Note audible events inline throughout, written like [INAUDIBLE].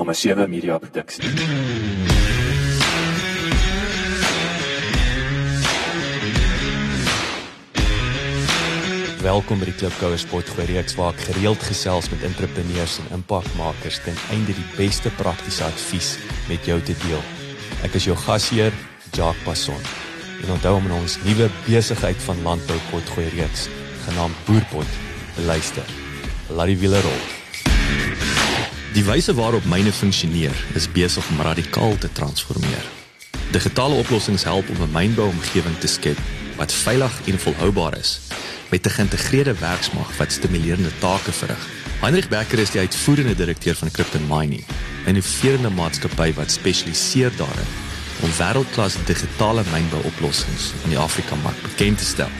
Nommer 7 Media Produksie. Welkom by die Klipkouer Spotgooi reeks waar ek gereeld gesels met entrepreneurs en impakmakers ten einde die beste praktiese advies met jou te deel. Ek is jou gasheer, Jacques Passon. En onthou om ons nuwe besigheid van landbou potgooi reeks genaamd Boerpot te luister. Laat die wiele rol. Die wyse waarop myne funksioneer is besig om radikaal te transformeer. Digitale oplossings help om 'n mynbouomgewing te skep wat veilig en volhoubaar is met 'n geïntegreerde werksmag wat stimulerende take verrig. Heinrich Becker is die uitvoerende direkteur van Krypton Mining, 'n innoverende maatskappy wat spesialiseer daarin om wêreldklas digitale mynbouoplossings in die Afrika-mark bekend te stel.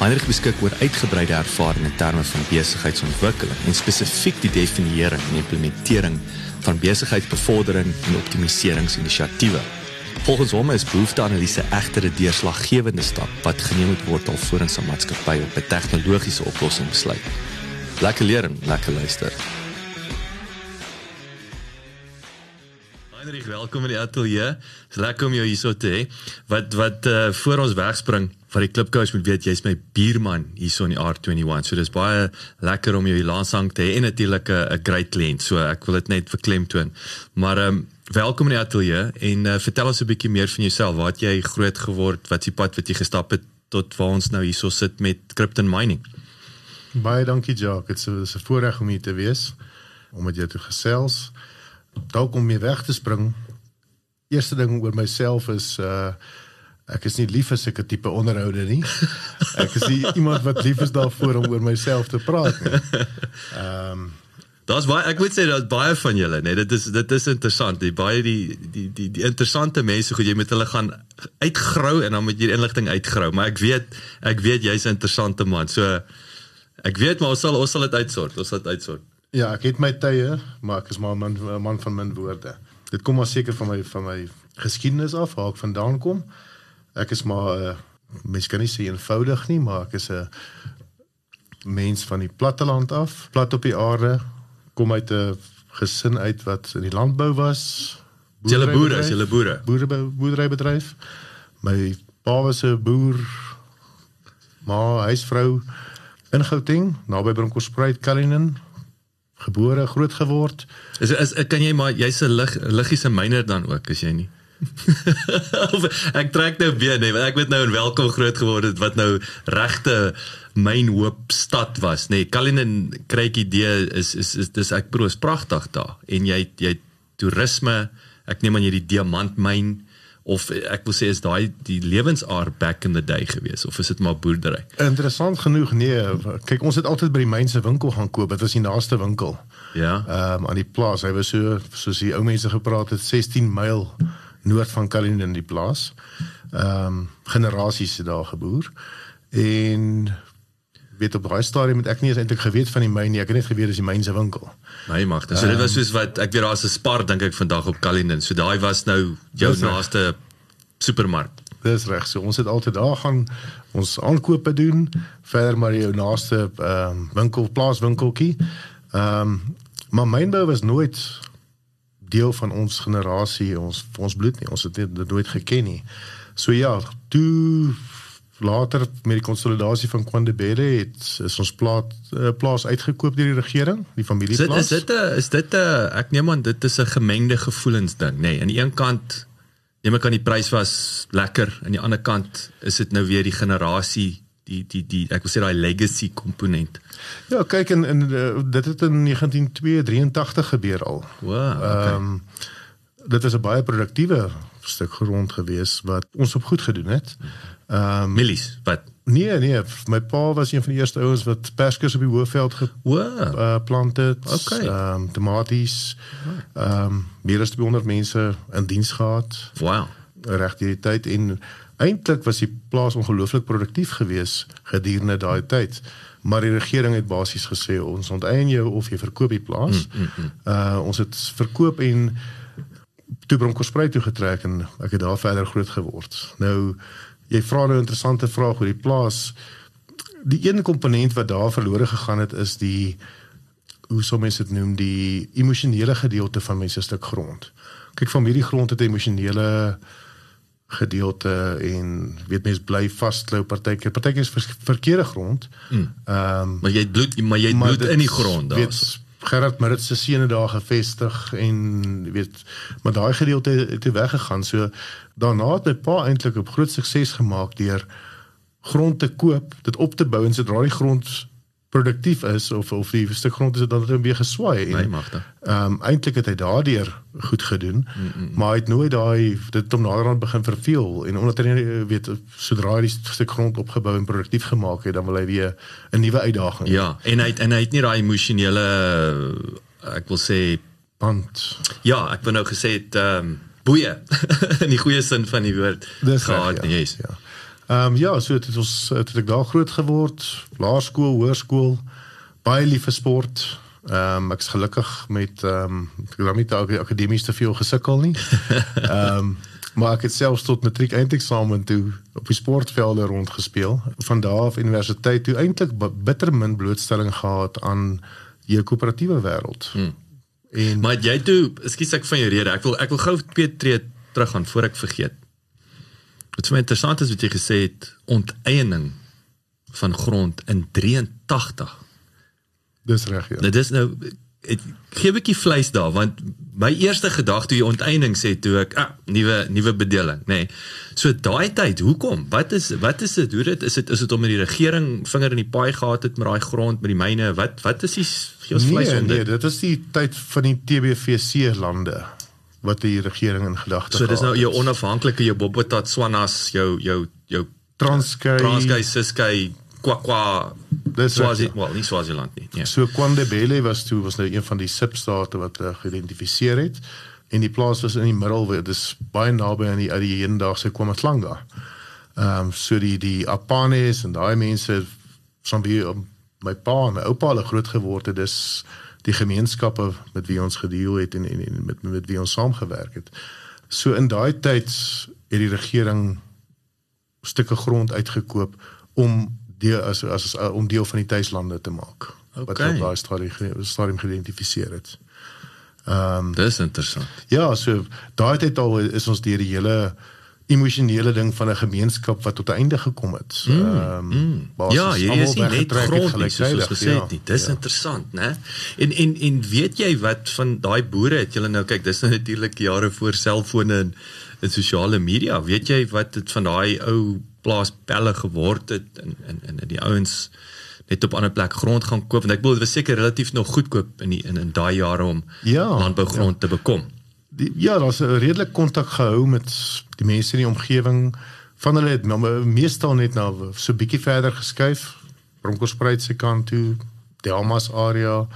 Heinrich beskik oor uitgebreide ervaring in terme van besigheidsontwikkeling en spesifiek die definiering en implementering van besigheidsbevordering en optimaliseringsinisiatiewe. Volgens hom is behoefteanalise egter 'n deurslaggewende stap wat geneem moet word alvorens 'n maatskappy op 'n tegnologiese oplossing besluit. Lekker leer en lekker luister. Heinrich, welkom in die ateljee. Dis lekker om jou hierso te hê. Wat wat uh, voor ons wegspring van die klipkous moet weet jy's my buurman hierso in die R21. So dis baie lekker om jou hier langs hang te hê en natuurlik 'n great client. So ek wil dit net verklemtoon. Maar ehm um, welkom in die ateljee en uh, vertel ons 'n bietjie meer van jouself. Waar het jy groot geword? Wat is die pad wat jy gestap het tot waar ons nou hierso sit met Krypton Mining? Baie dankie Jacques. Dit is 'n voorreg om hier te wees om met jou te gesels dalk om mee weg te spring. Eerste ding oor myself is uh ek is nie lief ek 'n tipe onderhouder nie. Ek is nie iemand wat lief is daarvoor om oor myself te praat nie. Ehm um, Daar's baie ek moet sê daar's baie van julle, nee, dit is dit is interessant. Die baie die die die die interessante mense goed jy met hulle gaan uitgrou en dan moet jy inligting uitgrou, maar ek weet ek weet jy's 'n interessante man. So ek weet maar ons sal ons sal dit uitsort. Ons sal dit uitsort. Ja, ek het my tye, maar ek is maar 'n man, man van min woorde. Dit kom maar seker van my van my geskiedenis af, waar ek vandaan kom. Ek is maar 'n uh, mens kan nie sê eenvoudig nie, maar ek is 'n mens van die platteland af, plat op die aarde, kom uit 'n gesin uit wat in die landbou was. Julle boere, julle boere. Boere boerderybedryf. My pa was 'n boer, maar huisvrou in Gauteng, naby Bronkhorstspruit, Cullinan gebore, groot geword. Is is kan jy maar jy's 'n lig liggiese myner dan ook, is jy nie? [LAUGHS] ek trek nou weer nee, ek weet nou in welkom groot geword het wat nou regte myn hoop stad was, nê. Nee, Kalinin ek idee is is is dis ek proos pragtig daar en jy jy toerisme, ek neem aan jy die diamantmyn of ek wil sê is daai die lewensaar back in the day gewees of is dit maar boerdery? Interessant genoeg nee, kyk ons het altyd by die mynse winkel gaan koop, dit was die naaste winkel. Ja. Ehm um, aan die plaas, hy was so soos die ou mense gepraat het 16 myl noord van Kalinin in die plaas. Ehm um, generasies het daar geboer en weet op daai stadium het ek nie eens eintlik geweet van die myn nie. Ek het net geweet dis die myn se winkel. My mag. So dit was soos wat ek weet daar's 'n spar dink ek vandag op Kalinin. So daai was nou jou naaste supermark. Dis reg. So ons het altyd daar gaan ons aankope doen, verder maar jou naaste ehm um, winkel, plaaswinkeltjie. Ehm um, maar mynbou was nooit deel van ons generasie, ons ons bloed nie. Ons het dit nooit geken nie. So ja, toe later met die konsolidasie van Kwandebele het is ons plaas uh, plaas uitgekoop deur die regering, die familieplaas. Is dit 'n is dit 'n ek neem aan dit is 'n gemengde gevoelens ding, nê. Nee, aan die een kant neem ek aan die prys was lekker, aan die ander kant is dit nou weer die generasie die die die ek wil sê daai legacy komponent. Ja, kyk in in uh, dit het in 1983 gebeur al. Wow. Ehm um, dit was 'n baie produktiewe stuk grond gewees wat ons op goed gedoen het. Ehm um, Millies, wat? Nee, nee, my pa was een van die eerste ouens wat perskes op die hoofveld geplant wow. uh, het. Okay. Ehm um, tomaties. Ehm um, meer as 200 mense in diens gehad. Wow. Reg die tyd en eintlik was die plaas ongelooflik produktief geweest gedurende daai tyd. Maar die regering het basies gesê ons onteien jou of jy verkoop die plaas. Mm, mm, mm. Uh ons het verkoop en toe Bronkhorstspruit toe getrek en ek het daar verder groot geword. Nou jy vra nou 'n interessante vraag oor die plaas. Die een komponent wat daar verlore gegaan het is die hoe sou mense dit noem die emosionele gedeelte van mense stuk grond. Kyk van hierdie grond het 'n emosionele gedeelte en weet mense bly vasklou partykeer partykeer is verkeerde grond. Ehm um, maar jy het bloed maar jy het bloed in die grond daar. Weet Gerard Marit se seene daar gevestig en weet maar daai gedeelte het toe weggegaan. So daarna het my pa eintlik 'n groot sukses gemaak deur grond te koop, dit op te bou en sodra die grond produktief is of of die stuk grond is dan weer geswaai en nee, magte. Ehm um, eintlik het hy daardeur goed gedoen, mm -mm. maar hy het nooit daai dit om naderhand begin verveel en omdat hy weet sodra hy die stuk grond opgebou en produktief gemaak het, dan wil hy weer 'n nuwe uitdaging. Ja, en hy het, en hy het nie daai emosionele ek wil sê band. Ja, ek wou nou gesê het ehm um, boeie [LAUGHS] in die goeie sin van die woord. Dis gehad, ja. Yes. ja. Ehm um, ja, so het ons het ek daar groot geword, laerskool, hoërskool, baie lief vir sport. Ehm um, ek's gelukkig met ehm um, ek het nie daai akademies te veel gesukkel nie. [LAUGHS] Ehm um, maar ek het selfs tot matriek eindeksamen toe op die sportvelde rondgespeel. Van daar af universiteit toe eintlik bitter min blootstelling gehad aan die koöperatiewe wêreld. Hmm. En maar jy toe, ekskuus ek van jou rede. Ek wil ek wil gou twee tree terug gaan voor ek vergeet. Wat vir my interessant is wat jy gesê het, onteiening van grond in 83. Dis reg ja. Dit is nou ek gee 'n bietjie vleis daar want my eerste gedagte toe jy onteiening sê toe ek ah nuwe nuwe bedeling nê. Nee. So daai tyd, hoekom? Wat is wat is dit? Hoe dit is dit is dit om met die regering vinger in die paai gehad het met daai grond met die myne? Wat wat is die gee ons vleis nee, onder? Nee, dit is die tyd van die TBVC lande wat die regering in gedagte gehad. So dis nou jou onafhanklike jou Bobotat Swanas, jou jou jou Transkei, Transkei, Siskei, Kwakwa. Dis Swazi, ja. wel, nie Swaziland nie. Ja. So KwaNdebele was toe was nou een van die substate wat uh, geïdentifiseer het en die plaas was in die middel, dit is baie naby aan die uit die hedendaagse KwaMatlanga. Ehm um, so die die Apanes en daai mense wie my pa en my oupa al groot geword het, dis die gemeenskappe met wie ons gedeel het en en, en met met wie ons saamgewerk het. So in daai tyd het die regering stukke grond uitgekoop om deel as as om deel van die tuislande te maak. Okay. Wat op daai stadium stadium geïdentifiseer het. Ehm um, Dis interessant. Ja, so daai tyd al is ons deur die hele emosionele ding van 'n gemeenskap wat tot 'n einde gekom het. Mm, ehm um, mm. Ja, jy is nie net grond soos gesê het nie. Dis ja. interessant, né? En en en weet jy wat van daai boere het julle nou kyk, dis nou natuurlik jare voor selfone en en sosiale media. Weet jy wat dit van daai ou plaas pelle geword het en en en die ouens net op 'n ander plek grond gaan koop want ek bedoel dit was seker relatief nog goedkoop in die, in in daai jare om ja, landbougrond ja. te bekom die, ja, daar's 'n redelik kontak gehou met die mense in die omgewing van hulle het nou meestal net na so 'n bietjie verder geskuif Bronkhorstspruit se kant toe, die Almas area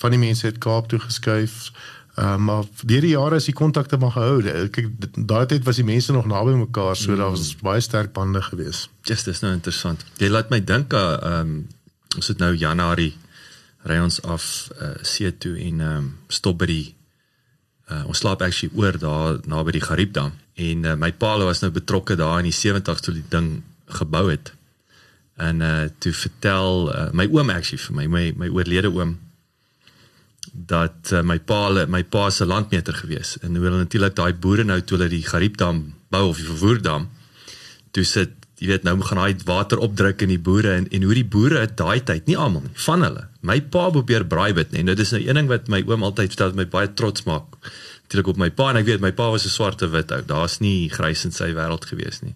van die mense het Kaap toe geskuif. Uh, maar deur die jare is die kontakte maar gehou. Kyk daai tyd was die mense nog naby mekaar, so mm. daar was baie sterk bande gewees. Just dis nou interessant. Jy laat my dink aan uh, ehm um, ons het nou Januarie ry ons af uh, see toe en ehm um, stop by die uh, ons slaap actually oor daar naby die Gariepdam. En uh, my pa was nou betrokke daar in die 70's toe die ding gebou het. En uh toe vertel uh, my oom actually vir my my my oorlede oom dat uh, my pa my pa se landmeter gewees. En hoe hulle natuurlik daai boere nou toe hulle die Gariepdam bou of die vervoerdam toe sit jy weet nou gaan hy water opdruk in die boere. En en hoe die boere daai tyd nie almal nie van hulle my pa probeer braai dit nee nou dis 'n ding wat my oom altyd vertel my baie trots maak. Natuurlik op my pa en ek weet my pa was 'n swarte wit ou. Daar's nie grys in sy wêreld gewees nie.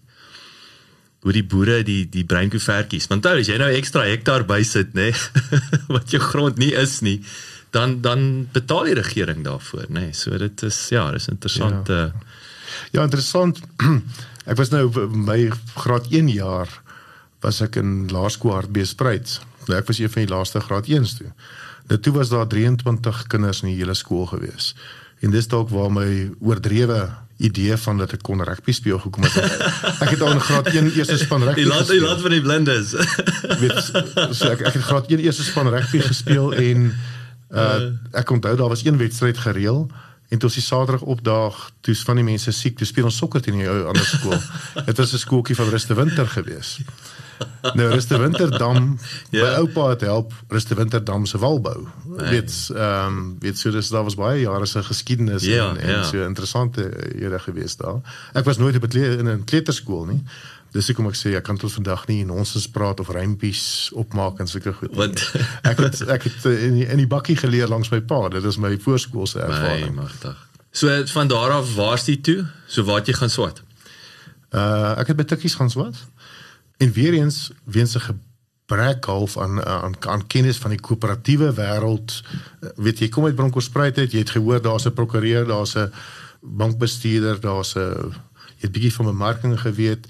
Hoe die boere die die breinkoevertjies want onthou as jy nou ekstra hektaar bysit nê [LAUGHS] wat jou grond nie is nie dan dan betaal die regering daarvoor nê so dit is ja dis interessant ja, ja interessant. [CLEARS THROAT] Ek was nou my graad 1 jaar was ek in laerskool Hartbeesspruit. Nou ek was een van die laaste graad 1s toe. Dit toe was daar 23 kinders in die hele skool gewees. En dis dalk waar my oordrewe idee van dat ek kon rugby speel gekom het. [LAUGHS] Ek het al in graad 1 eerste span rugby. Jy laat jy laat van die blindes. Weet so ek ek het graad 1 eerste span rugby gespeel en uh [LAUGHS] ek onthou daar was een wedstryd gereël En toe ons die Saterdag opdaag, toe's van die mense siek, toe speel ons sokker teen die ou ander skool. [LAUGHS] Dit was 'n skooltjie van Ruste Winter gewees. Nou Ruste Winterdam [LAUGHS] Ja. my oupa het help Ruste Winterdam se wal bou. Weet ehm um, weet so dis daar was baie jare se geskiedenis Ja, en, en ja. so interessante jare gewees daar. Ek was nooit op in 'n kleuterskool nie. Dis hoekom ek sê ek kan tot vandag nie nonsens praat of rympies opmaak en sulke goed. Want- [LAUGHS] ek het ek het in die, in die bakkie geleer langs my pa. Dit is my voorskoolse My ervaring. magtig. So van daar af waar's die toe? So waar het jy gaan swat? Uh ek het by Tikkies gaan swat. En weer eens weens 'n gebrek half aan aan aan kennis van die koöperatiewe wêreld. Uh, weet jy, kom uit Bronkhorstspruit uit, jy het gehoor daar's 'n prokureur, daar's 'n bankbestuurder, daar's 'n jy het bietjie van bemarking geweet.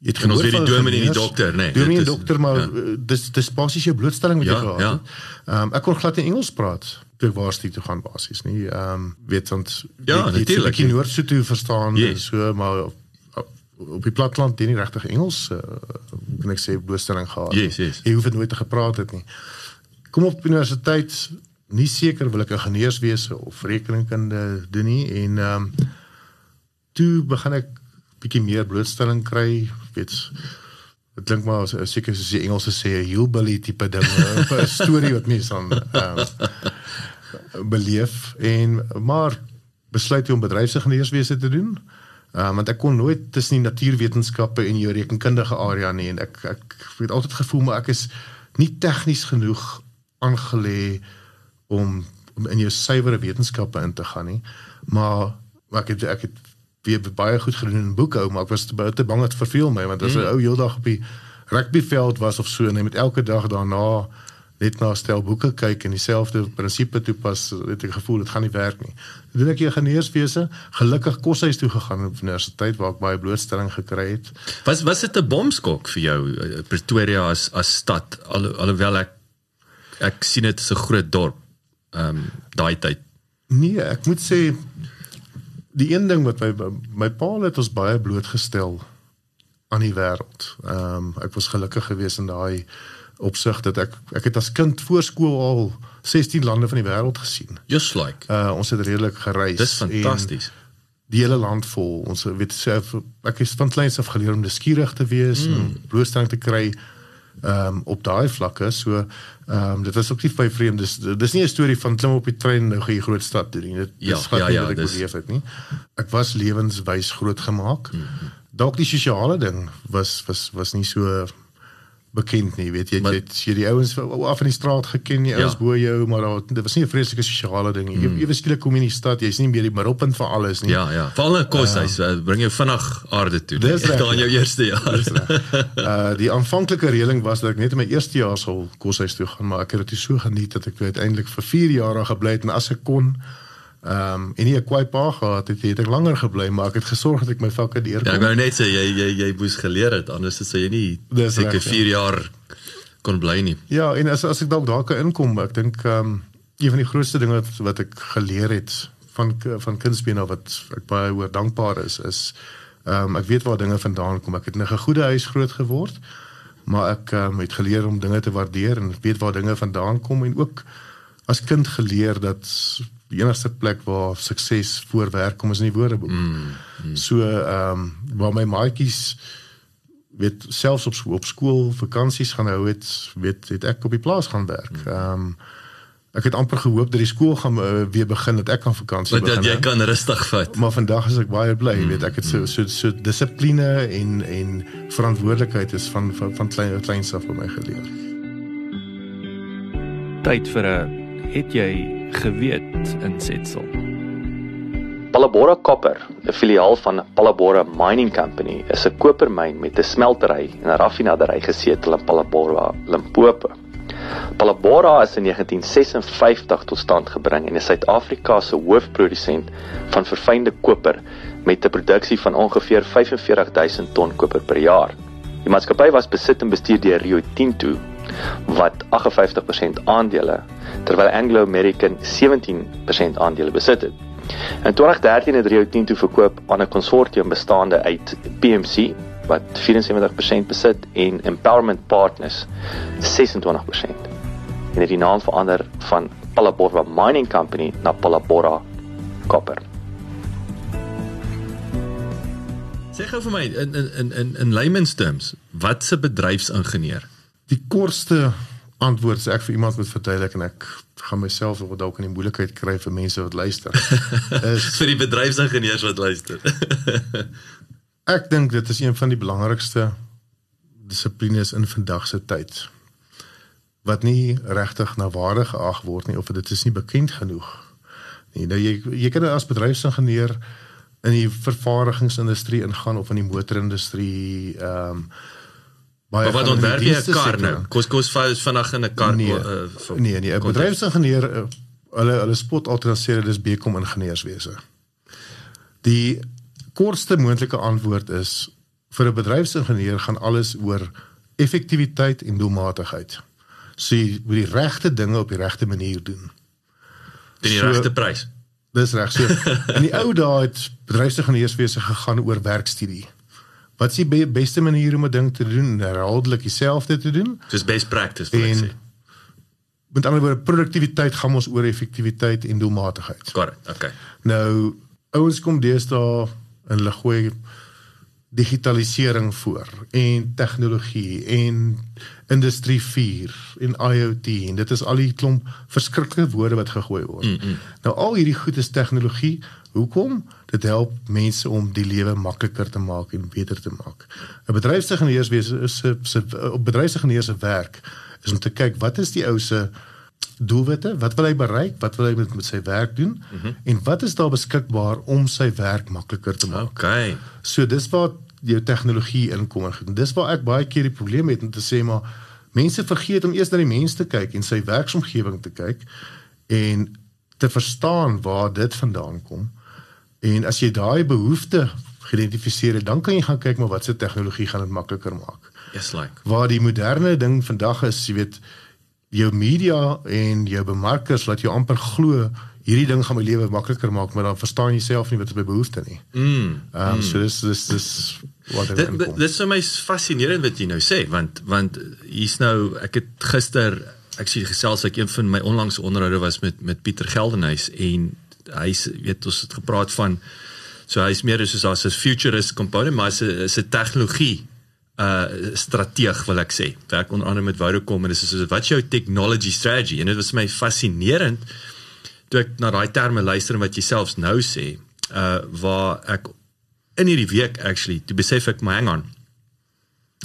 Jy het En ons gehoor weet die dominee en die dokter, nee, Dominee en dit dokter, maar ja. ja. dis dis basies jou blootstelling wat Ja, jy gehad ja. het. Ehm um, ek kon glad nie Engels praat toe ek waarsty toe gaan basies nie. Ehm um, weet want Ja, jy- jy het so 'n natuurlijk. bietjie Noordse toe verstaan Yes. so maar op, die platteland het jy nie regtig Engels uh, kan ek sê blootstelling gehad. Yes, yes. Jy hoef dit nooit te gepraat het nie. Kom op universiteit nie seker wil ek ingenieurswese of rekenkunde doen nie en ehm um, toe begin ek bietjie meer blootstelling kry, weet dit klink maar as- seker soos die Engelse sê 'n hillbilly tipe ding, [LAUGHS] 'n storie wat mense dan ehm um, beleef en maar besluit toe om bedryfsingenieurswese te doen. Um, want ek kon nooit tussen die natuurwetenskappe en jou rekenkundige area nie en ek ek het altyd gevoel maar ek is nie tegnies genoeg aangelê om, om in jou suiwere wetenskappe in te gaan nie. Maar, maar ek het ek het weer baie goed gedoen in boekhou, maar ek was te, te bang het verveel my want as 'n mm. ou heeldag op die rugbyveld was of so en jy met elke dag daarna net na 'n stel boeke kyk en dieselfde prinsipe toepas, het ek gevoel dit gaan nie werk nie. Toe doen ek ingenieurswese, gelukkig koshuis toe gegaan op universiteit waar ek baie blootstelling gekry het. Was was dit 'n bomskok vir jou eh, Pretoria as as stad al, alhoewel ek ek sien dit as 'n groot dorp. Ehm um, daai tyd. Nee, ek moet sê die een ding wat my my pa het ons baie blootgestel aan die wêreld. Ehm um, ek was gelukkig geweest in daai opsig dat ek ek het as kind voor skool al 16 lande van die wêreld gesien. Just like. Uh ons het redelik gereis. Dis fantasties. Die hele land vol. Ons weet self ek is van kleins af geleer om nuuskierig te wees mm. en blootstelling te kry ehm um, op daai vlakke. So ehm um, dit was ook nie baie vreemd. Dis dis nie 'n storie van klim op die trein nou gaan jy groot stad toe nie. Dit Ja, dis glad ja, nie ja, wat ek dis- beleef het nie. Ek was lewenswys grootgemaak. Mm -hmm. Dalk die sosiale ding was was was nie so bekend nie, weet jy, Maar- jy het jy die ouens af in die straat geken, die ouens Ja. bo jou, maar daar dit was nie 'n vreeslike sosiale ding nie. Mm. Ewe skielik kom jy in die stad, jy's nie meer die middelpunt van alles nie. Ja, ja. Veral 'n koshuis, uh, bring jou vinnig aarde toe. Dis [LAUGHS] reg. daar in jou eerste jaar. Dis reg. Uh die aanvanklike reëling was dat ek net in my eerste jaar sou koshuis toe gaan, maar ek het dit so geniet dat ek uiteindelik vir 4 jaar daar gebly het en as ek kon ehm um, en nie 'n kwaai pa gehad het, het ek langer gebly, maar ek het gesorg dat ek my vakke deurkom. Ja, ek wou net sê jy jy jy moes geleer het anders sou jy nie seker reg, ja. 4 jaar kon bly nie. Ja, en as as ek dalk daar kan inkom, ek dink ehm um, een van die grootste dinge wat, wat ek geleer het van van kindsbeen af wat ek baie oor dankbaar is is ehm um, ek weet waar dinge vandaan kom. Ek het in 'n goeie huis groot geword, maar ek um, het geleer om dinge te waardeer en weet waar dinge vandaan kom en ook as kind geleer dat die enigste plek waar sukses voorwerk kom is in die woordeboek. Mm, mm. So ehm um, waar my maatjies weet selfs op op skool vakansies gaan hou het weet het ek op die plaas gaan werk. Ehm um, ek het amper gehoop dat die skool gaan uh, weer begin dat ek kan vakansie Want dat begin. jy kan rustig vat. Maar vandag is ek baie bly, mm, weet ek het so so so dissipline en en verantwoordelikheid is van van, van klein kleins af by my geleer. Tyd vir 'n het jy geweet insetsel. Palabora Copper, 'n filiaal van Palabora Mining Company, is 'n kopermyn met 'n smeltery en 'n raffinaderry gesetel in Palabora, Limpopo. Palabora is in 1956 tot stand gebring en is Suid-Afrika se hoofprodusent van verfynde koper met 'n produksie van ongeveer 45000 ton koper per jaar. Die maatskappy was besit en bestuur deur Rio Tinto wat 58% aandele terwyl Anglo American 17% aandele besit het. In 2013 het Rio Tinto verkoop aan 'n konsortium bestaande uit PMC wat 74% besit en Empowerment Partners 26% en het die naam verander van Palabora Mining Company na Palabora Copper. Sê gou vir my in in in in, layman's terms, wat se bedryfsingenieur? Die kortste antwoord is ek vir iemand moet verduidelik en ek gaan myself of dalk in die moeilikheid kry vir mense wat luister. [LAUGHS] is vir die bedryfsingenieurs wat luister. [LAUGHS] ek dink dit is een van die belangrikste dissiplines in vandag se tyd wat nie regtig na waarde geag word nie of dit is nie bekend genoeg nie. Nou jy jy kan as bedryfsingenieur in die vervaardigingsindustrie ingaan of in die motorindustrie ehm um, baie Maar wat ontwerp jy 'n kar nou? Kos kos vanaand in 'n kar nee, uh, nee nee, 'n bedryfsingenieur uh, hulle hulle spot altyd sê dit is bekom ingenieurswese. Die kortste moontlike antwoord is vir 'n bedryfsingenieur gaan alles oor effektiwiteit en doelmatigheid. So jy moet die regte dinge op die regte manier doen. Teen die so, regte prys. Dis reg so. In die ou dae het bedryfsingenieurswese gegaan oor werkstudie. Wat is die be beste manier om 'n ding te doen? Herhaaldelik dieselfde te doen? Dis best practice wat ek sê. Met ander woorde, produktiwiteit gaan ons oor effektiwiteit en doelmatigheid. Correct. Okay. Nou ouens kom deesdae in hulle gooi digitalisering voor en tegnologie en industrie 4 en IoT en dit is al die klomp verskriklike woorde wat gegooi word. Mm -mm. Nou al hierdie goed is tegnologie. Hoekom? Dit help mense om die lewe makliker te maak en beter te maak. 'n Bedryfsingenieurswese is 'n op bedryfsingenieurs se werk is om te kyk wat is die ou se doelwitte, wat wil hy bereik, wat wil hy met, met sy werk doen mm -hmm. en wat is daar beskikbaar om sy werk makliker te maak. Okay. So dis waar jou tegnologie inkom en dis waar ek baie keer die probleem het om te sê maar mense vergeet om eers na die mens te kyk en sy werksomgewing te kyk en te verstaan waar dit vandaan kom. En as jy daai behoefte geïdentifiseer het, dan kan jy gaan kyk maar wat se tegnologie gaan dit makliker maak. Yes like. Waar die moderne ding vandag is, jy weet, jou media en jou bemarkers laat jou amper glo hierdie ding gaan my lewe makliker maak, maar dan verstaan jy self nie wat my behoefte nie. Mm. Ehm um, so dis dis dis wat ek Dit dis vir my fascinerend wat jy nou sê, want want hier's nou ek het gister ek sien gesels ek een van my onlangse onderhoude was met met Pieter Geldenhuys en hy weet ons het gepraat van so hy's meer soos as 'n futurist component maar is 'n tegnologie uh strateeg wil ek sê. Werk onder andere met Vodacom en dis is wat jou technology strategy en dit was my fascinerend toe ek na daai terme luister en wat jy selfs nou sê, uh waar ek in hierdie week actually to besef ek my hang on.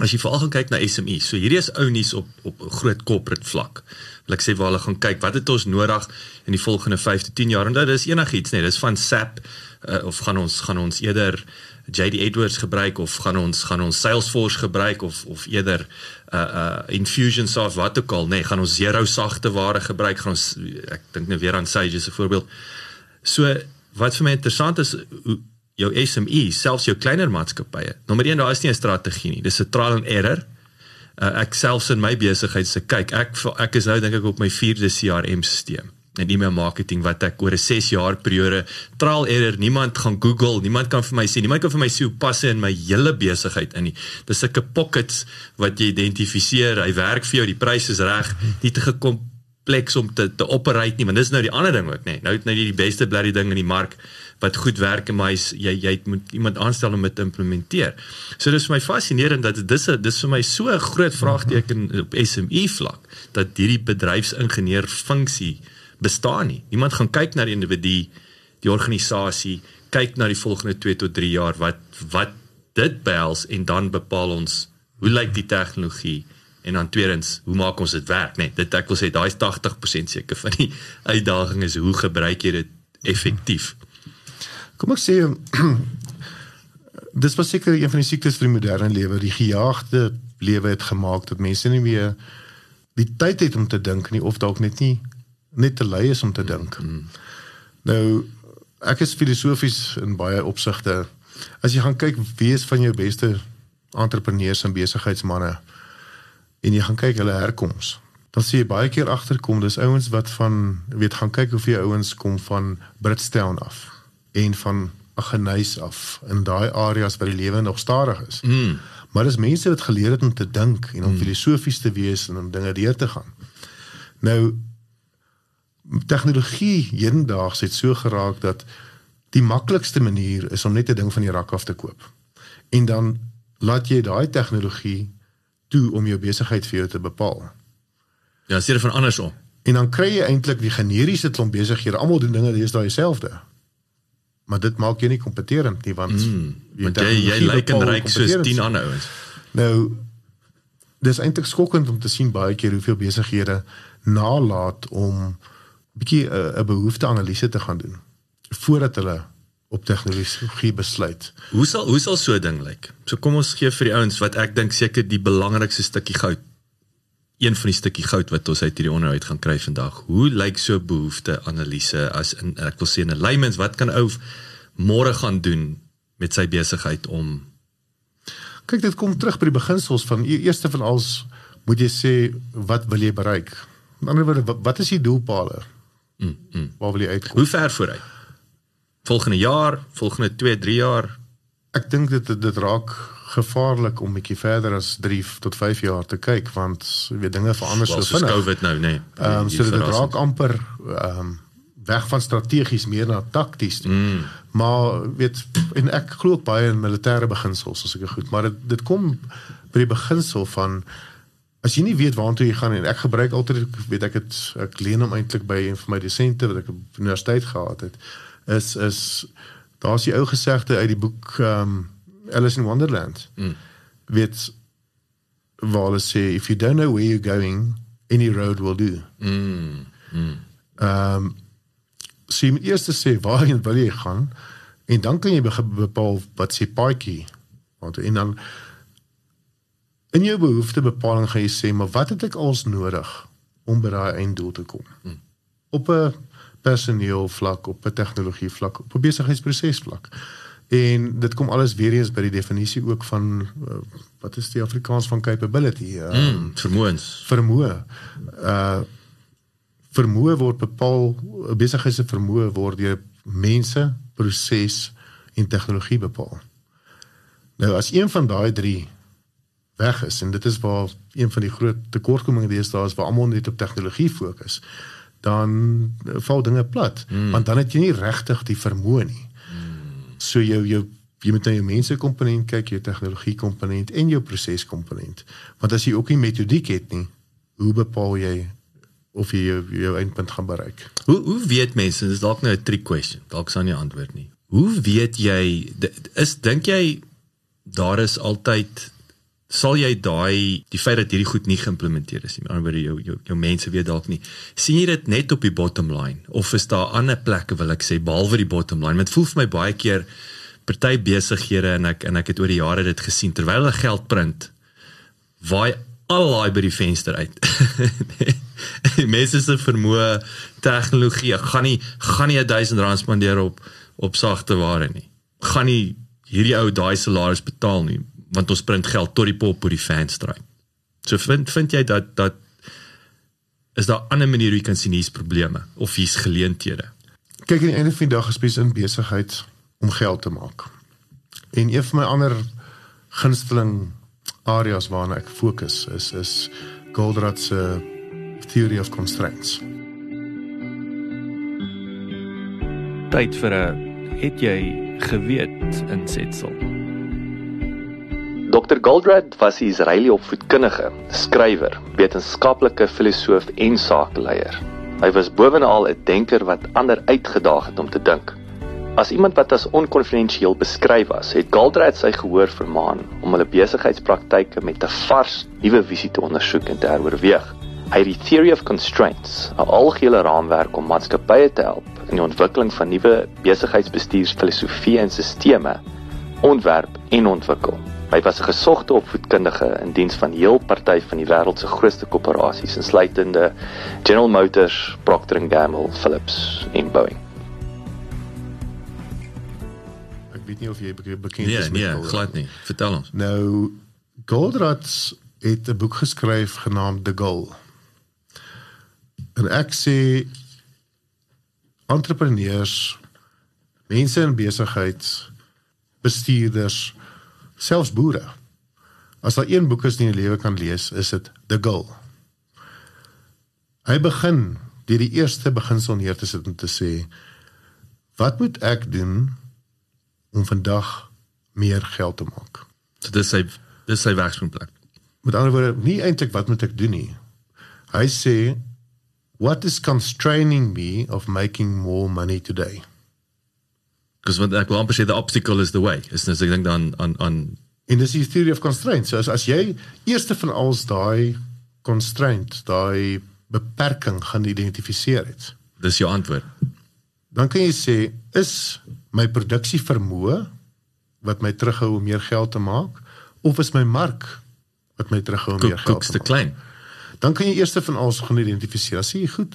As jy veral gaan kyk na SME, so hierdie is ou nuus op op groot corporate vlak. Wil ek sê waar hulle gaan kyk, wat het ons nodig in die volgende 5 tot 10 jaar en dit is enigiets nee, dis van SAP uh, of gaan ons gaan ons eerder JD Edwards gebruik of gaan ons gaan ons Salesforce gebruik of of eerder uh uh Infusionsoft wat ook al nee, gaan ons zero sagte ware gebruik gaan ons ek dink nou weer aan Sage as 'n voorbeeld. So wat vir my interessant is jou SME selfs jou kleiner maatskappye. Nommer 1 daar is nie 'n strategie nie. Dis 'n trial and error. Uh, ek selfs in my besigheid se kyk ek ek is nou dink ek op my 4de CRM stelsel en e-mail marketing wat ek oor 'n 6 jaar periode trial error niemand gaan Google niemand kan vir my sê niemand kan vir my sê hoe pas hy in my hele besigheid in nie dis sulke pockets wat jy identifiseer hy werk vir jou die pryse is reg nie te kompleks om te te operate nie want dis nou die ander ding ook nê nou het nou die beste bloody ding in die mark wat goed werk en my jy jy moet iemand aanstel om dit te implementeer so dis vir my fascinerend dat dis dis vir my so 'n groot vraagteken op SME vlak dat hierdie bedryfsingenieur funksie bestaan nie. Niemand gaan kyk na die individu, die organisasie, kyk na die volgende 2 tot 3 jaar wat wat dit behels en dan bepaal ons hoe lyk die tegnologie en dan tweedens, hoe maak ons dit werk, nee, dit ek wil sê daai is 80% seker van die uitdaging is hoe gebruik jy dit effektief. Kom ek sê [CLEARS THROAT] dis was seker een van die siektes vir die moderne lewe, die gejaagde lewe het gemaak dat mense nie meer die tyd het om te dink nie of dalk net nie net te lui is om te dink. Mm. Nou ek is filosofies in baie opsigte. As jy gaan kyk wie is van jou beste entrepreneurs en besigheidsmense en jy gaan kyk hulle herkoms, dan sien jy baie keer agterkom dis ouens wat van weet gaan kyk hoe veel ouens kom van Britstown af en van Aggeneys af in daai areas waar die lewe nog stadig is. Mm. Maar dis mense wat geleer het om te dink en om mm. filosofies te wees en om dinge deur te gaan. Nou tegnologie hedendaags het so geraak dat die maklikste manier is om net 'n ding van die rak af te koop. en dan laat jy daai tegnologie toe om jou besigheid vir jou te bepaal. Ja, dit van andersom. En dan kry jy eintlik die generiese klomp besighede, almal doen dinge daai dieselfde. Maar dit maak jou nie kompeterend nie want mm, want jy jy lyk en ryk soos 10 ander ouens. Nou dis eintlik skokkend om te sien baie keer hoeveel besighede nalat om bietjie 'n behoefte analise te gaan doen voordat hulle op tegnologie besluit. Hoe sal hoe sal so 'n ding lyk? So kom ons gee vir die ouens wat ek dink seker die belangrikste stukkie goud een van die stukkie goud wat ons uit hierdie onderhoud gaan kry vandag. Hoe lyk so behoefte analise as in ek wil sê in 'n layman's wat kan ou môre gaan doen met sy besigheid om kyk dit kom terug by die beginsels van e-, eerste van alles moet jy sê wat wil jy bereik? Met ander woorde wat is die doelpale? Mm, mm. Waar wil jy uitkom? Hoe ver vooruit? volgende jaar, volgende 2, 3 jaar. Ek dink dit dit raak gevaarlik om bietjie verder as 3 tot 5 jaar te kyk want weet dinge verander well, so vinnig. COVID nou, nee. Ehm um, so dit raak amper ehm um, weg van strategies meer na takties. Mm. Maar weet en ek glo ook baie in militêre beginsels as ek goed, maar dit dit kom by die beginsel van as jy nie weet waartoe jy gaan en ek gebruik altyd weet ek het ek leen hom eintlik by een van my dosente wat ek op universiteit gehad het is is daar's die ou gesegde uit die boek um Alice in Wonderland. Mm. Weet waar hulle sê if you don't know where you're going, any road will do. Mm. Mm. Um sê so eers sê waarheen wil jy gaan en dan kan jy bepaal wat sê paadjie. Want en dan in jou behoeftebepaling gaan jy sê maar wat het ek als nodig om by daai einddoel te kom? Mm. Op 'n personeel vlak op 'n tegnologie vlak op 'n besigheidsproses vlak. En dit kom alles weer eens by die definisie ook van uh, wat is die Afrikaans van capability? Uh, mm, vermoëns. Vermoë. Uh vermoë word bepaal besighede se vermoë word deur mense, proses en tegnologie bepaal. Nou as een van daai drie weg is en dit is waar een van die groot tekortkominge deesdae is waar almal net op tegnologie fokus dan val dinge plat mm. want dan het jy nie regtig die vermoë nie. So jou jou jy moet na jou mense komponent kyk, jou tegnologie komponent en jou proses komponent. Want as jy ook nie metodiek het nie, hoe bepaal jy of jy jou, jou eindpunt gaan bereik? Hoe hoe weet mense, dis dalk nou 'n trick question. Dalk sal nie antwoord nie. Hoe weet jy is dink jy daar is altyd sal jy daai die feit dat hierdie goed nie geïmplementeer is nie. Aan die ander jou jou jou mense weet dalk nie. sien jy dit net op die bottom line of is daar ander plekke wil ek sê behalwe die bottom line? Dit voel vir my baie keer party besighede en ek en ek het oor die jare dit gesien terwyl hulle geld print waai al daai by die venster uit. [LAUGHS] mense se vermoë tegnologie gaan nie gaan nie 1000 rand spandeer op op sagte ware nie. Gaan nie hierdie ou daai salaris betaal nie want ons print geld tot die pop op die fanstry. So vind vind jy dat dat is daar ander maniere hoe jy kan sien hier's probleme of hier's geleenthede. Kyk aan die einde van die dag gespreek in besigheid om geld te maak. En een van my ander gunsteling areas waarna ek fokus is is Goldratt se theory of constraints. Tyd vir 'n het jy geweet insetsel. Dr. Goldratt was 'n Israeliese opvoedkundige, skrywer, wetenskaplike filosoof en sakeleier. Hy was bovenal 'n denker wat ander uitgedaag het om te dink. As iemand wat as onkonvensioneel beskryf was, het Goldratt sy gehoor vermaan om hulle besigheidspraktyke met 'n vars, nuwe visie te ondersoek en te heroorweeg. Hy het die theory of constraints, 'n algehele raamwerk om maatskappye te help in die ontwikkeling van nuwe besigheidsbestuursfilosofieë en stelsels ontwerp en ontwikkel. Hy was 'n gesogte opvoedkundige in diens van heel party van die wêreld se grootste korporasies, insluitende General Motors, Procter & Gamble, Philips en Boeing. Ek weet nie of jy bekend nee, is met Nee, nee, glad nie. Vertel ons. Nou Goldratt het 'n boek geskryf genaamd The Goal. En ek sê entrepreneurs, mense in besigheid, bestuurders selfs boere. As daar een boek is wat jy in die lewe kan lees, is dit The Goal. Hy begin deur die eerste beginsel neer te sit en te sê wat moet ek doen om vandag meer geld te maak. So dis sy dis sy werkspunt. Met ander woorde, nie eintlik wat moet ek doen nie. Hy sê what is constraining me of making more money today? Because wat ek wil amper sê the obstacle is the way. Is net ek dink dan aan aan En dis die theory of constraint. So as, as jy eerste van alles daai constraint, daai beperking gaan identifiseer het, dis jou antwoord. dan kan jy sê is my produksie vermoë wat my terughou om meer geld te maak of is my mark wat my terughou om meer Koek, geld te te maak? klein. Dan kan jy eers van alles gaan identifiseer. Sê jy goed,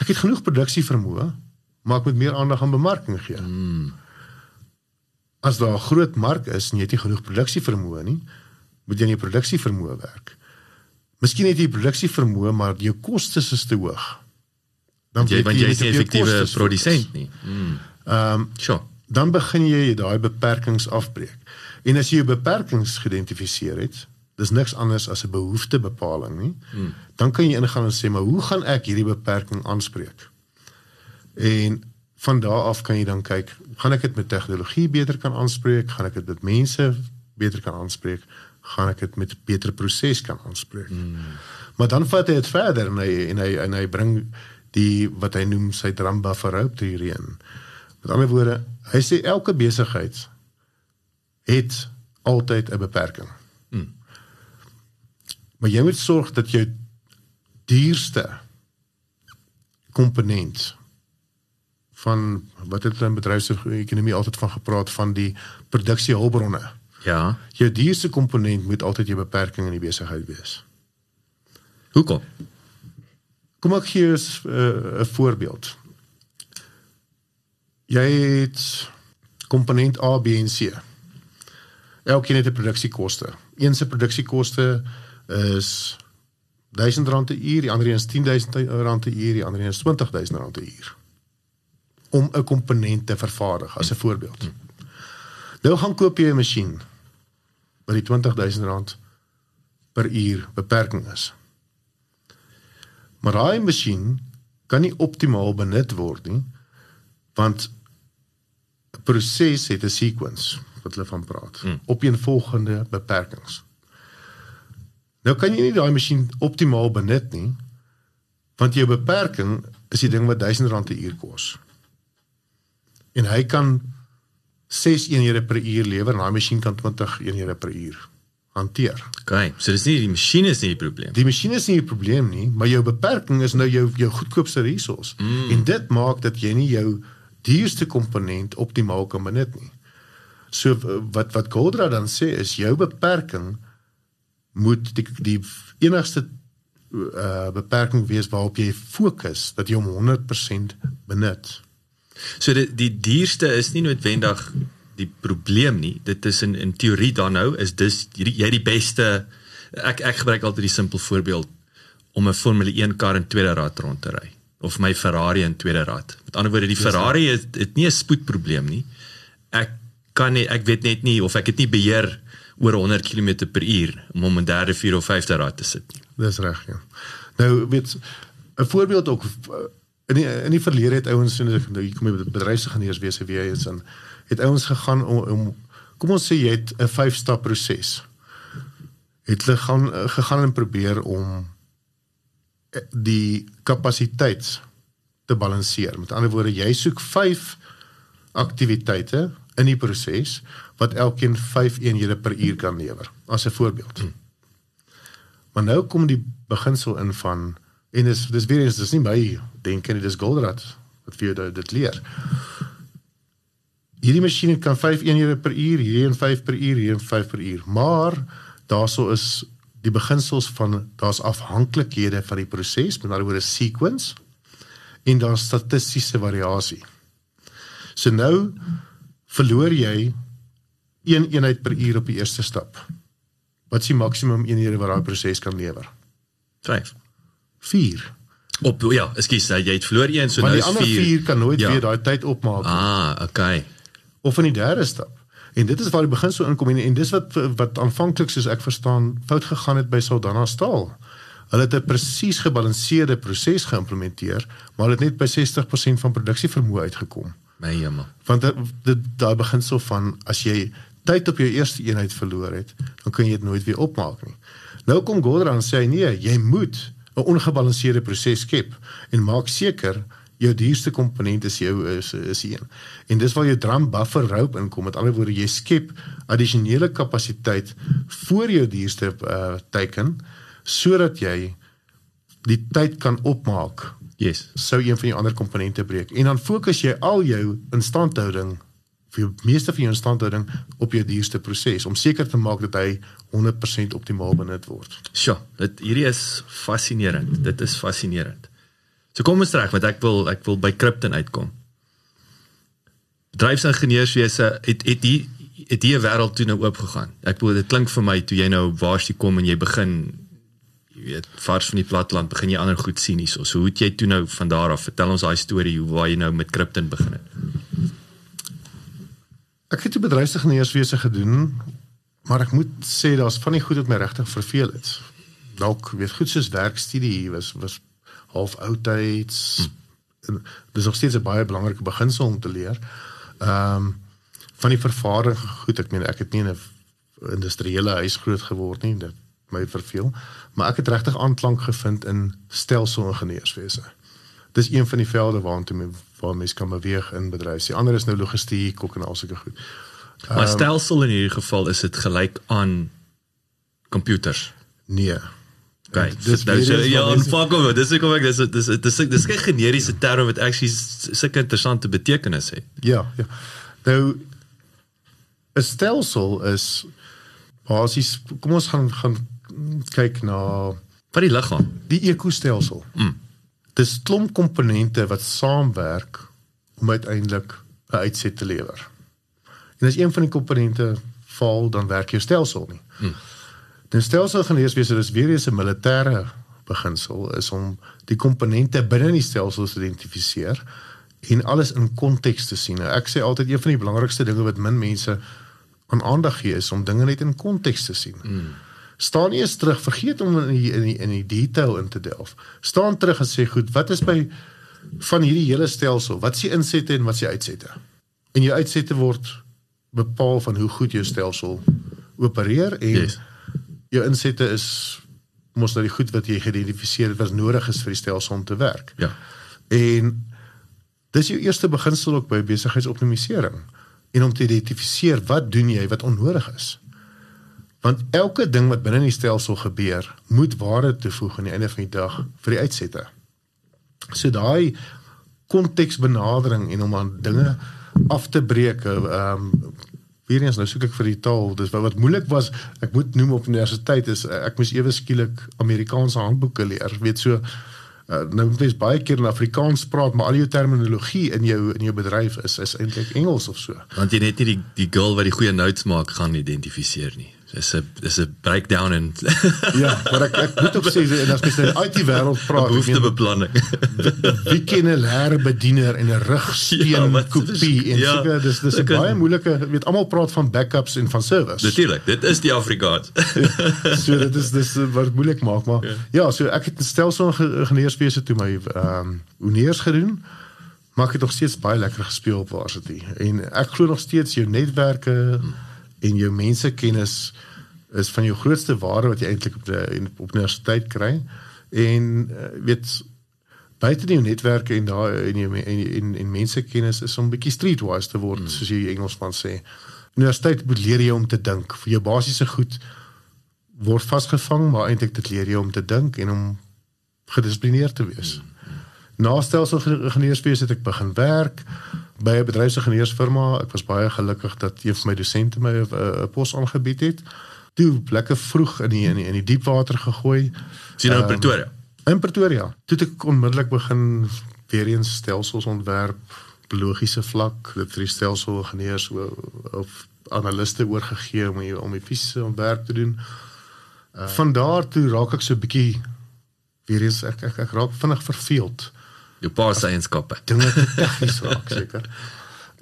ek het genoeg produksie vermoë, maar ek moet meer aandag aan bemarking gee. Mm. As daar 'n groot mark is en jy het nie genoeg produksie vermoë nie, moet jy aan jou produksie vermoë werk. Miskien het jy produksie vermoë, maar jou kostes is te hoog. Dan Jy want jy is nie effektiewe produsent nie. Mm. Ehm um, Sure. dan begin jy daai beperkings afbreek. En as jy jou beperkings geïdentifiseer het, dis niks anders as 'n behoeftebepaling nie. Hmm. Dan kan jy ingaan en sê, maar hoe gaan ek hierdie beperking aanspreek? En van daar af kan jy dan kyk, gaan ek dit met tegnologie beter kan aanspreek? Gaan ek dit met mense beter kan aanspreek? Gaan ek dit met 'n beter proses kan aanspreek? Hmm. Maar dan vat hy dit verder en hy en hy en hy bring die wat hy noem sy drum buffer rope teorie in. Met ander woorde, hy sê elke besigheid het altyd 'n beperking. Hmm. Maar jy moet sorg dat jou duurste komponent van wat het in bedryfsekonomie altyd van gepraat van die produksiehulpbronne. Ja. Jou duurste komponent moet altyd jou beperking in die besigheid wees. Hoekom? Kom ek gee jou 'n uh, voorbeeld. Jy het komponent A, B en C. Elkeen het 'n produksiekoste. Een se produksiekoste is R1000 'n uur, die ander een is R10000 'n uur, die ander een is R20000 'n uur. Om 'n komponent te vervaardig as 'n voorbeeld. Nou gaan koop jy 'n masjien wat die R20000 per uur beperking is. Maar daai masjien kan nie optimaal benut word nie want 'n proses het 'n sequence wat hulle van praat. Hmm. Opeenvolgende beperkings. Nou kan jy nie daai masjien optimaal benut nie want jou beperking is die ding wat R1000 'n uur kos. En hy kan 6 eenhede per uur lewer en daai masjien kan 20 eenhede per uur hanteer. Okay. So dis nie die masjien is nie die probleem. Die masjien is nie die probleem nie, maar jou beperking is nou jou jou goedkoopste resource. Mm. En dit maak dat jy nie jou duurste komponent optimaal kan benut nie. So wat wat Goldra dan sê is jou beperking moet die die enigste uh beperking wees waarop jy fokus dat jy hom 100% benut. So die die duurste is nie noodwendig die probleem nie. Dit is in in teorie dan nou is dis jy, jy die beste ek ek gebruik altyd die simpel voorbeeld om 'n Formule 1 kar in tweede rad rond te ry of my Ferrari in tweede rad. Met ander woorde die Ferrari het, het nie 'n spoedprobleem nie. Ek kan nie ek weet net nie of ek dit nie beheer oor 100 km per uur om hom in derde, vierde of vyfde rad te sit nie. Dis reg, ja. Nou weet 'n voorbeeld ook uh, in die, in die verlede het ouens en nou hier kom met bedryfsingenieurs wie hy is en het ouens gegaan om, om kom ons sê jy het 'n 5 stap proses. Het hulle gaan gegaan en probeer om eh, die kapasiteit te balanseer. Met ander woorde, jy soek 5 aktiwiteite in die proses wat elkeen 5 eenhede per uur kan lewer as 'n voorbeeld. Maar nou kom die beginsel in van en dis dis weer eens dis nie my denke nie, dis Goldratt wat vir jou dit, dit leer. Hierdie masjien kan 5 eenhede per uur, hierdie een 5 per uur, hierdie een 5 per uur. Maar daarso is die beginsels van daar's afhanklikhede van die proses, met ander woorde sequence en daar's statistiese variasie. So nou verloor jy een eenheid per uur op die eerste stap. Wat is die maksimum eenhede wat daai proses kan lewer? 5. 4. Op ja, ekskuus, jy het verloor een, so Maar nou die is ander 4 4. kan nooit Ja. weer daai tyd opmaak nie. Ah, okay. of in die derde stap. En dit is waar die beginsel inkom en, en dis wat wat aanvanklik soos ek verstaan fout gegaan het by Saldanha Staal. Hulle het 'n presies gebalanseerde proses geïmplementeer, maar hulle het net by 60% van produksievermoë uitgekom. My hemel. Want dit- dit daai beginsel van as jy tyd op jou eerste eenheid verloor het, dan kan jy dit nooit weer opmaak nie. Nou kom Gordon en sê nee, jy moet 'n ongebalanseerde proses skep en maak seker jou duurste komponent is jou is is een. En dis waar jou drum buffer rope inkom. Met ander woorde, jy skep addisionele kapasiteit voor jou duurste uh, teiken sodat jy die tyd kan opmaak. Yes. Sou een van die ander komponente breek. En dan fokus jy al jou instandhouding vir jou meeste van jou instandhouding op jou duurste proses om seker te maak dat hy 100% optimaal benut word. Sjoe, dit hierdie is fascinerend. Dit is fascinerend. So kom ons reg, want ek wil ek wil by Krypton uitkom. Bedryfsingenieurswese het het die het die wêreld toe nou oop gegaan. Ek bedoel dit klink vir my toe jy nou waar jy kom en jy begin jy weet vars van die platteland begin jy ander goed sien hierso. So hoe het jy toe nou van daar af vertel ons daai storie hoe waar jy nou met Krypton begin het. Ek het 'n bedryfsingenieurswese gedoen, maar ek moet sê daar's van die goed wat my regtig verveel het. Dalk weet goed soos werkstudie was was half oudtyds. Hm. Dis nog steeds 'n baie belangrike beginsel om te leer. Ehm um, van die vervaardiging goed, ek meen ek het nie in 'n industriële huis groot geword nie, dit my verveel, maar ek het regtig aanklank gevind in stelselingenieurswese. Dis een van die velde waartoe waar mense kan beweeg in bedryf. Die ander is nou logistiek, ook en al sulke goed. Um, maar stelsel in hierdie geval is dit gelyk aan computers. Nee. Okay. Dis nou so ja, en fuck off. Dis ek kom ek dis dis dis dis dis 'n generiese term wat actually sulke interessante betekenis het. Ja, ja. Nou 'n stelsel is basies kom ons gaan gaan kyk na wat die liggaam, die ekostelsel. Mm. Dis klomp komponente wat saamwerk om uiteindelik 'n uitset te lewer. En as een van die komponente val, dan werk jou stelsel nie. Mm. Die stelselgeneeswese is weer eens 'n militêre beginsel is om die komponente binne die stelsel te identifiseer en alles in konteks te sien. Nou, ek sê altyd een van die belangrikste dinge wat min mense aan aandag gee is om dinge net in konteks te sien. Mm. Staan nie eens terug, vergeet om in die, in die in die detail in te delf. Staan terug en sê goed, wat is by van hierdie hele stelsel? Wat is die insette en wat is die uitsette? En jou uitsette word bepaal van hoe goed jou stelsel opereer en yes jou insette is mos nou die goed wat jy geïdentifiseer het wat nodig is vir die stelsel om te werk. Ja. En dis jou eerste beginsel ook by besigheidsoptimalisering en om te identifiseer wat doen jy wat onnodig is. Want elke ding wat binne in die stelsel gebeur, moet waarde toevoeg aan die einde van die dag vir die uitsette. So daai konteksbenadering en om aan dinge af te breek, ehm um, weer eens nou soek ek vir die taal. Dis wat, wat moeilik was. Ek moet noem op universiteit is ek moes ewe skielik Amerikaanse handboeke leer. Weet so uh, nou moet jy baie keer in Afrikaans praat, maar al jou terminologie in jou in jou bedryf is is eintlik Engels of so. Want jy net nie die die girl wat die goeie notes maak gaan identifiseer nie is 'n is 'n breakdown en [LAUGHS] ja, maar ek ek moet ook sê en as mens in die IT wêreld praat, behoeftebeplanning. Wie ken 'n leerbediener en 'n [LAUGHS] rugsteen ja, kopie en ja, seker dis dis 'n baie moeilike weet almal praat van backups en van servers. Natuurlik, dit is die Afrikaans. [LAUGHS] ja, so dit is dis wat moeilik maak maar ja, ja so ek het 'n stelsel ingenieurswese toe my ehm um, uneers gedoen. Maar ek het nog steeds baie lekker gespeel op varsity en ek glo nog steeds jou netwerke hmm en jou mensekennis is van jou grootste waarde wat jy eintlik op die op universiteit kry en uh, weet buite die netwerke en daar in jou en en en mensekennis is om bietjie streetwise te word mm. soos jy Engelsman sê. Universiteit moet leer jy om te dink. Vir jou basiese goed word vasgevang, maar eintlik dit leer jy om te dink en om gedissiplineerd te wees. Mm. Na stelselsingenieurswese het ek begin werk by 'n bedryfsingenieursfirma. Ek was baie gelukkig dat een van my dosente my 'n pos aangebied het. Toe lekker vroeg in die in die, in die diep water gegooi. Sien nou in um, Pretoria. In Pretoria. Toe ek onmiddellik begin weer eens stelsels ontwerp, biologiese vlak, dit vir die stelselsingenieurs of analiste oorgegee om om die fisiese ontwerp te doen. Uh, van daar toe raak ek so 'n bietjie weer eens ek, ek ek raak vinnig verveeld jou pa se eienskappe. [LAUGHS] Dinge tegnies raak seker.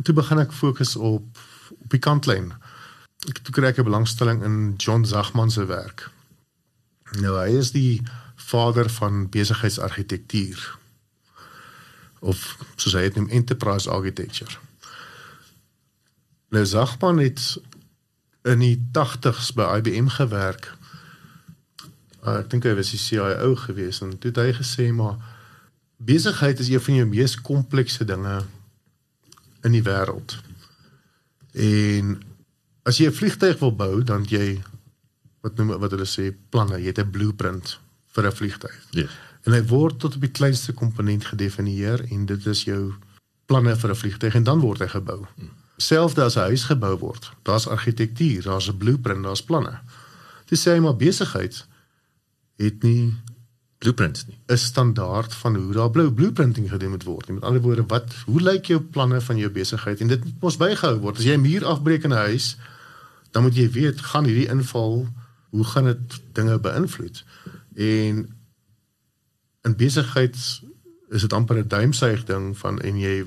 Toe begin ek fokus op op die kantlyn. Ek toe kry ek 'n belangstelling in John Zagman se werk. Nou hy is die vader van besigheidsargitektuur of soos hy dit noem enterprise architecture. Nou Zagman het in die 80s by IBM gewerk. Uh, ek dink hy was die CIO gewees en toe het hy gesê maar besigheid is een van jou mees komplekse dinge in die wêreld. En as jy 'n vliegtyg wil bou, dan jy wat noem wat hulle sê planne, jy het 'n blueprint vir 'n vliegtyg. Ja. En hy word tot op die kleinste komponent gedefinieer en dit is jou planne vir 'n vliegtyg en dan word hy gebou. Selfs as 'n huis gebou word, daar's argitektuur, daar's 'n blueprint, daar's planne. Dis sê hy maar besigheid het nie Blueprints nie. 'n standaard van hoe daar blou blueprinting gedoen moet word. Met ander woorde, wat hoe lyk jou planne van jou besigheid en dit moet mos bygehou word. As jy 'n muur afbreek in 'n huis, dan moet jy weet, gaan hierdie inval, hoe gaan dit dinge beïnvloed? En in besigheid is dit amper 'n duimsuig ding van en jy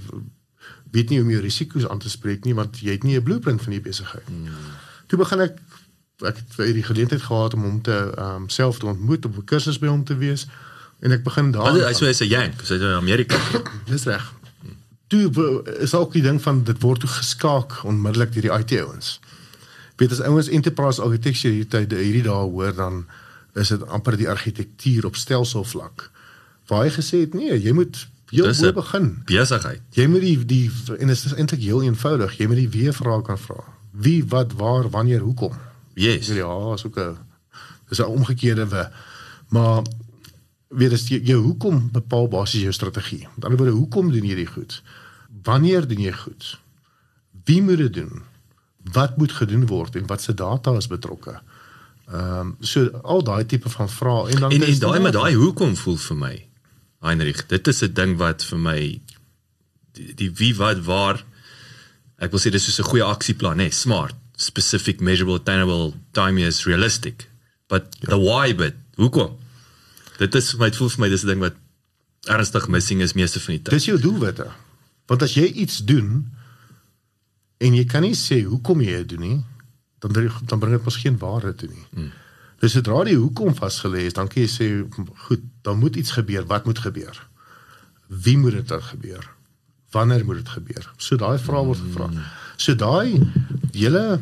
weet nie hoe om jou risiko's aan te spreek nie want jy het nie 'n blueprint van die besigheid. Hmm. Toe begin ek ek het vir die geleentheid gehad om hom te ehm um, self te ontmoet op 'n kursus by hom te wees en ek begin daar. Hy sê hy's 'n yank, hy's in Amerika. [CLEARS THROAT] Dis reg. Toe is ook die ding van dit word toe geskaak onmiddellik deur die IT ouens. Weet as ouens enterprise architecture hierdie tyd hierdie dae hoor dan is dit amper die argitektuur op stelselvlak. Waar hy gesê het nee, jy moet heel bo begin. Besigheid. Jy moet die die en dit is eintlik heel eenvoudig. Jy moet die wie vrae kan vra. Wie, wat, waar, wanneer, hoekom? Yes. Ja, is ook 'n dis 'n omgekeerde we. Maar weer is jou, jou hoekom bepaal basies jou strategie. Met ander woorde, hoekom doen jy dit goed? Wanneer doen jy goed? Wie moet dit doen? Wat moet gedoen word en wat se data is betrokke? Ehm um, so al daai tipe van vrae en dan En en daai met daai hoekom voel vir my Heinrich, dit is 'n ding wat vir my die, die wie wat waar ek wil sê dis soos 'n goeie aksieplan, hè, smart, specific, measurable, attainable, time is realistic. But ja. the why bit, hoekom? Dit is vir my, dit voel vir my dis 'n ding wat ernstig missing is meeste van die tyd. Dis jou doelwitte. Want as jy iets doen en jy kan nie sê hoekom jy dit doen nie, dan dan bring dit mos geen waarde toe nie. Hmm. Dus sodra die hoekom vasgelê is, dan kan jy sê goed, dan moet iets gebeur. Wat moet gebeur? Wie moet dit dan gebeur? Wanneer moet dit gebeur? So daai vrae word gevra. So daai hele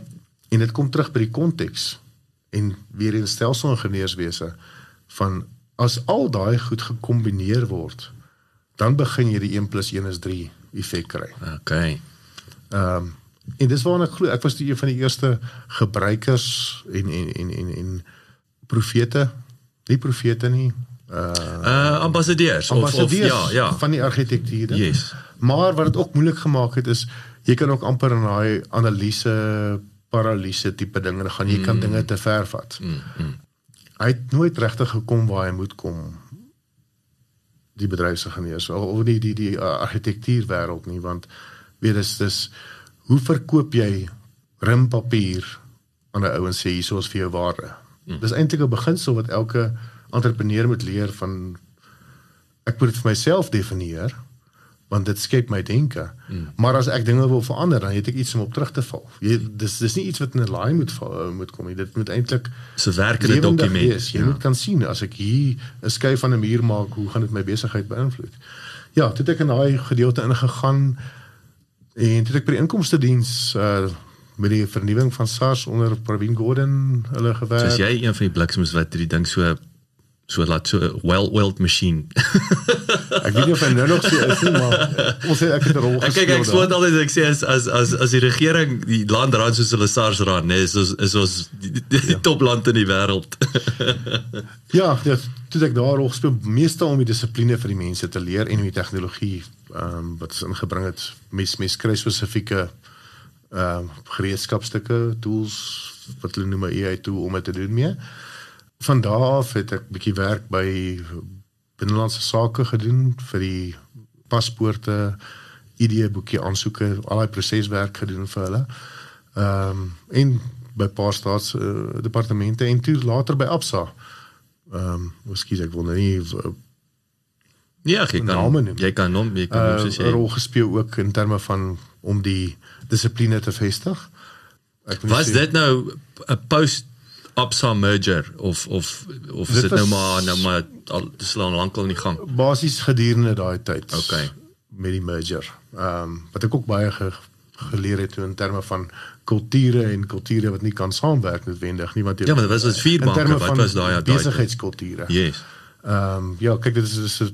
en dit kom terug by die konteks en weer in stelselingenieurswese van as al daai goed gekombineer word, dan begin jy die 1 + 1 is 3 effek kry. Okay. Ehm um, en dis waarna ek glo ek was die een van die eerste gebruikers en en en en en profete, nie profete nie, uh Uh ambassadeurs of of ja, ja. van die argitektuur. Yes. Maar wat dit ook moeilik gemaak het is jy kan ook amper in daai analise paralise tipe dinge gaan jy kan dinge te ver vat. Mm, mm. Hy het nooit regtig gekom waar hy moet kom die bedryfsingenieurs of of die die die uh, argitektuurwêreld nie want weet dis dis hoe verkoop jy rimpapier aan 'n ou en sê hier is vir jou waarde. Mm. Dis eintlik 'n beginsel wat elke entrepreneur moet leer van ek moet dit vir myself definieer want dit skep my denke. Mm. Maar as ek dinge wil verander, dan het ek iets om op terug te val. Jy dis dis nie iets wat in 'n laai moet val, moet kom nie. Dit moet eintlik So werkende dokument. wees. Jy ja. moet kan sien as ek hier 'n skei van 'n muur maak, hoe gaan dit my besigheid beïnvloed? Ja, toe het ek in daai gedeelte ingegaan en toe het ek by die inkomste diens uh met die vernuwing van SARS onder Pravin Gordhan hulle gewerk. Soos jy een van die bliksems wat hierdie ding so so laat so 'n well-oiled machine. Ek weet nie of hy nou nog so is nie, maar ons het ek het 'n rol gespeel. kyk ek sê altyd ek sê as as as as die regering die land ran soos hulle SARS ran, nee, is ons is ons die, die, die ja. topland in die wêreld. [LAUGHS] Ja, ja, toe ek daar rol gespeel meestal om die dissipline vir die mense te leer en om die tegnologie ehm um, wat ons ingebring het, mes mes kry spesifieke ehm um, gereedskapstukke, tools wat hulle noem AI tool om dit te doen mee. Van daar af het ek bietjie werk by binnelandse sake gedoen vir die paspoorte, ID boekie aansoeke, al daai proseswerk gedoen vir hulle. Ehm um, en by paar staats uh, departemente en toe later by Absa. Ehm um, miskien ek wil nou nie uh, ja, jy kan Name noem. jy kan hom jy kan hom soos 'n jy. rol gespeel ook in terme van om die dissipline te vestig. Ek Was sê- dit nou 'n post Absa merger of of of is Dit dit nou maar nou maar al dis al lankal in die gang. basies gedurende daai tyd. Okay. met die merger. Ehm um, wat ek ook baie ge, geleer het in terme van kulture en kulture wat nie kan saamwerk noodwendig nie want jy Ja, maar dit was was vier banke. Wat was daai daai? tyd? besigheidskulture. Yes. Ehm um, ja, kyk dit is dis is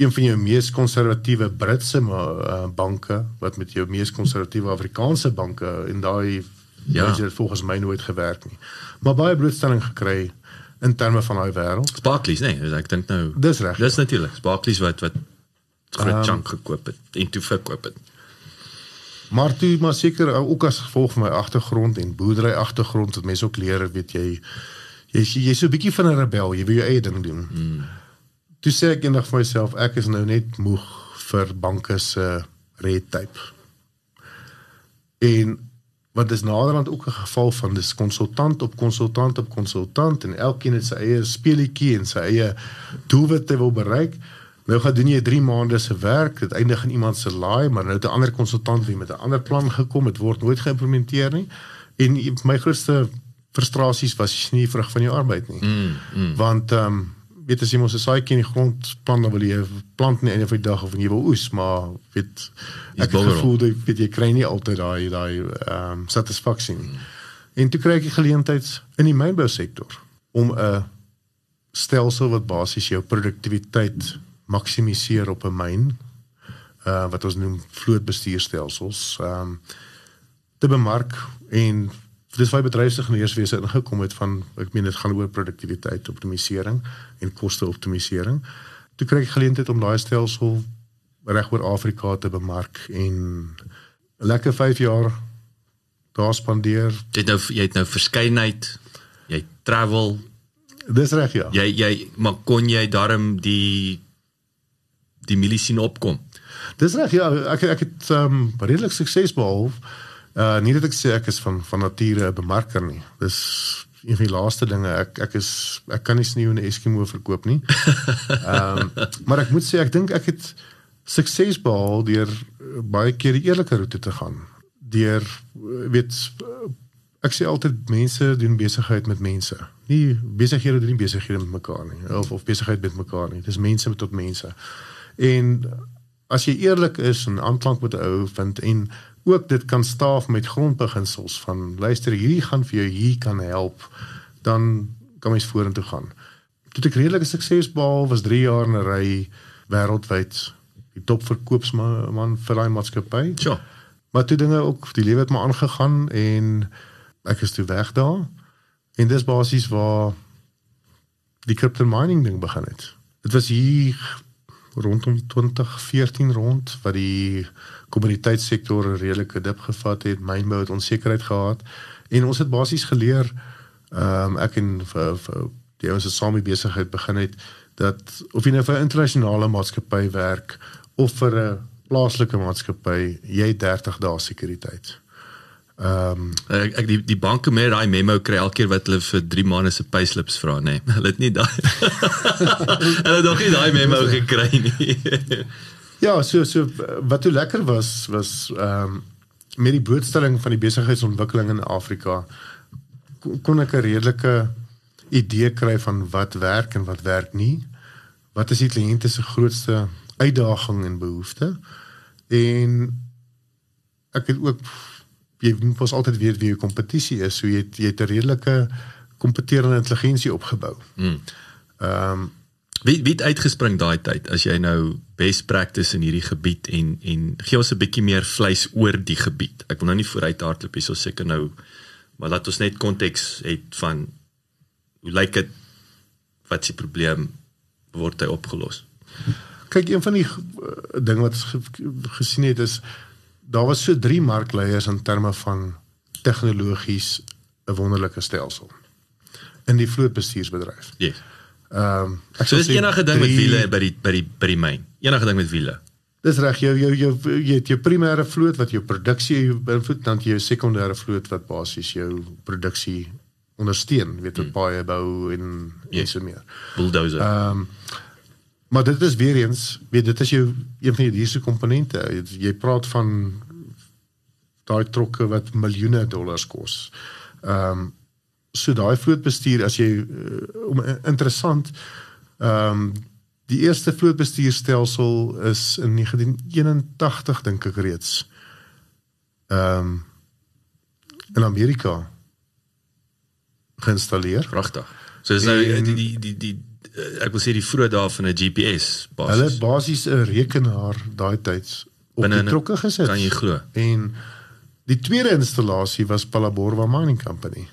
een van jou mees konservatiewe Britse maar uh, banke wat met jou mees konservatiewe Afrikaanse banke in daai Ja. ja, het volgens my nooit gewerk nie. Maar baie blootstelling gekry in terme van daai wêreld. Sparklies, nee, ek dink nou Dis reg. Dis natuurlik. Sparklies wat wat groot um, chunk gekoop het en toe verkoop het. Maar toe maar seker ook as gevolg van my agtergrond en boerdery agtergrond wat mense ook leer, weet jy, jy jy's so 'n bietjie van 'n rebel, jy wil jou eie ding doen. Mm. Toe sê ek eendag vir myself, ek is nou net moeg vir banke se red tape. En wat is naderhand ook 'n geval van dis konsultant op konsultant op konsultant en elkeen het sy eie speletjie en sy eie doelwitte wil bereik. Nou gaan doen jy 3 maande se werk, dit eindig in iemand se laai, maar nou het 'n ander konsultant weer met 'n ander plan gekom, dit word nooit geïmplementeer nie. En my grootste frustrasies was nie vrug van jou arbeid nie. Mm, mm. Want ehm um, weet as jy mos 'n saadjie in die grond plant dan wil jy plant nie einde van die dag of jy wil oes, maar weet ek het gevoel dat weet jy kry nie altyd daai daai ehm um, satisfaksie nie. En toe kry ek die geleentheid in die mynbou sektor om 'n stelsel wat basies jou produktiwiteit maksimiseer op 'n myn uh wat ons noem vlootbestuurstelsels ehm um, te bemark en dis waar bedryfsingenieurswese ingekom het van ek meen dit gaan oor produktiwiteit optimalisering en koste optimalisering. Toe kry ek geleentheid om daai stelsel reg oor Afrika te bemark en 'n lekker 5 jaar daar spandeer. Jy het nou jy het nou verskeidenheid. Jy travel. Dis reg ja. Jy jy maar kon jy darm die die milie sien opkom. Dis reg ja, ek ek het ehm um, redelik sukses behaal. Uh nie dat ek sê ek is van van nature 'n bemarker nie. Dis een van die laaste dinge. Ek ek is ek kan nie sneeu in 'n Eskimo verkoop nie. [LAUGHS] Ehm um, maar ek moet sê ek dink ek het sukses behaal deur uh, baie keer die eerlike roete te gaan. Deur uh, weet uh, ek sê altyd mense doen besigheid met mense. Nie besighede doen nie besighede met mekaar nie of of besigheid met mekaar nie. Dis mense tot mense. En as jy eerlik is en aanklank met 'n ou vind en ook dit kan staaf met grondbeginsels van luister hierdie gaan vir jou hier kan help dan kan mens vorentoe gaan. Toe ek redelike sukses behaal was 3 jaar in 'n ry wêreldwyd die topverkoopsman vir daai maatskappy. Sjoe. Maar toe dinge ook die lewe het maar aangegaan en ek is toe weg daar. En dis basies waar die crypto mining ding begin het. Dit was hier rondom 2014 rond wat die kommoditeitssektor 'n redelike dip gevat het, mynbou het onsekerheid gehad en ons het basies geleer ehm um, ek en vir, vir die ouens wat saam met besigheid begin het dat of jy nou vir 'n internasionale maatskappy werk of vir 'n plaaslike maatskappy, jy het 30 dae sekuriteit. Ehm um, Ek, ek die die banke met daai memo kry elke keer wat hulle vir 3 maande se payslips vra, nê. Nee. [LAUGHS] Hulle het nie daai [LAUGHS] Hulle het nog nie daai memo gekry nie. [LAUGHS] Ja, so so wat toe lekker was was ehm um, met die blootstelling van die besigheidsontwikkeling in Afrika kon, kon ek 'n redelike idee kry van wat werk en wat werk nie. Wat is die kliënte se grootste uitdaging en behoefte? En ek het ook jy moet pas altyd weet wie jou kompetisie is, so jy het, jy het 'n redelike kompeterende intelligensie opgebou. Mm. Ehm um, Wie wie het uitgespring daai tyd as jy nou best practice in hierdie gebied en en gee ons 'n bietjie meer vleis oor die gebied. Ek wil nou nie vooruit hardloop hier so seker nou maar laat ons net konteks het van hoe lyk dit wat die probleem word hy opgelos? Kyk, een van die uh, dinge wat ons ge gesien het is daar was so drie markleiers in terme van tegnologies 'n wonderlike stelsel in die vlootbestuursbedryf. Yes. Ehm um, ek So sal dis sê enige ding met drie- wiele by die by die by die myn. Enige ding met wiele. Dis reg, jou jou jou jy het jou primêre vloot wat jou produksie beïnvloed, dan jy jou sekondêre vloot wat basies jou produksie ondersteun, weet wat baie bou en Ja. en so meer. Bulldozer. Ehm um, maar dit is weer eens, weet dit is jou een van die duurste komponente. Jy, praat van daai trokke wat miljoene dollars kos. Ehm um, so daai vlootbestuur as jy uh, om interessant ehm um, die eerste vlootbestuurstelsel is in 1981 dink ek reeds ehm um, in Amerika geïnstalleer. Pragtig. So dis nou die die die die eh, ek wil sê die vroeë dae van 'n GPS basis. Hulle basies 'n rekenaar daai tyds op Binne die trokke gesit. Kan jy glo? En die tweede installasie was Palaborwa Mining Company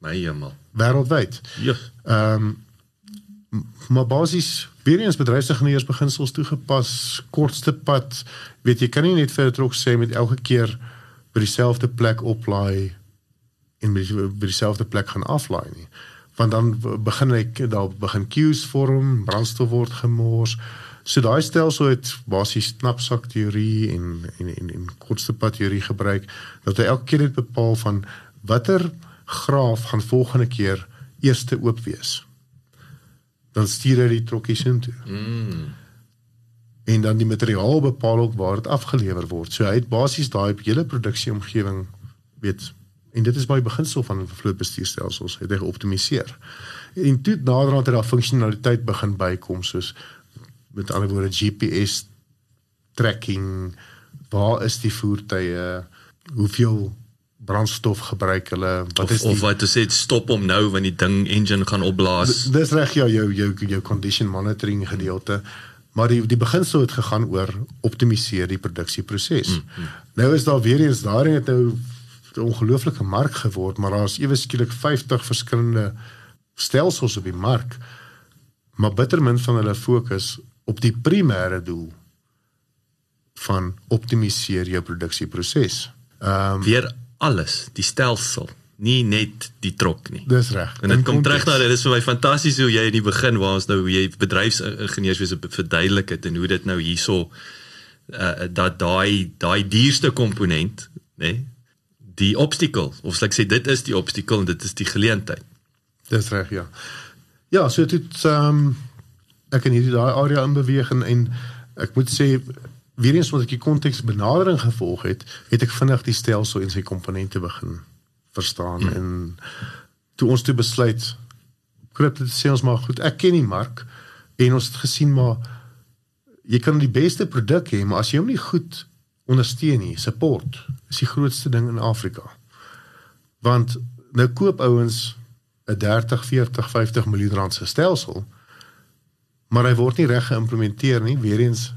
My hemel. wêreldwyd. Ja. Ehm um, maar basies weer eens bedryfsingenieurs beginsels toegepas, kortste pad. Weet jy kan nie net vir 'n trok sê met elke keer by dieselfde plek oplaai en by die- by dieselfde plek gaan aflaai nie. Want dan begin ek daar begin queues vorm, brandstof word gemors. So daai stelsel het basies knapsak teorie en en en, en kortste pad teorie gebruik dat hy elke keer net bepaal van watter graaf gaan volgende keer eerste oop wees. Dan stuur hy die trokkies intoe. Mm. En dan die materiaal bepaal ook waar dit afgelewer word. So hy het basies daai hele produksieomgewing weet en dit is baie beginsel van vlootbestuurstelsels het hy geoptimaliseer. En toe naderhand het daar funksionaliteit begin bykom soos met ander woorde GPS tracking, waar is die voertuie, hoeveel brandstof gebruik hulle, wat Of is die of wat sê stop hom nou wanneer die ding engine gaan opblaas. Dis reg ja, jou jou jou condition monitoring gedeelte. Maar die die beginsel het gegaan oor optimaliseer die produksieproses. Mm, mm. Nou is daar weer eens daarin het nou 'n ongelooflike mark geword, maar daar's ewe skielik 50 verskillende stelsels op die mark. Maar bitter min van hulle fokus op die primêre doel van optimaliseer jou produksieproses. Ehm um, Weer alles, die stelsel, nie net die trok nie. dis reg. En dit kom terug na dit is vir my fantasties hoe jy in die begin waar ons nou hoe jy bedryfsingenieurswese verduidelik het en hoe dit nou hierso uh, dat daai daai duurste komponent, nê? Nee, die obstacle of sal ek sê dit is die obstacle en dit is die geleentheid. Dis reg, ja. Ja, so dit ehm um, ek in hierdie daai area in beweeg en, en ek moet sê weer eens omdat ek die konteks benadering gevolg het, het ek vinnig die stelsel en sy komponente begin verstaan hmm. en toe ons toe besluit krypto sê ons maar goed, ek ken die mark en ons het gesien maar jy kan die beste produk hê, maar as jy hom nie goed ondersteun nie, support is die grootste ding in Afrika. Want nou koop ouens 'n 30, 40, 50 miljoen rand se stelsel, maar hy word nie reg geïmplementeer nie. Weereens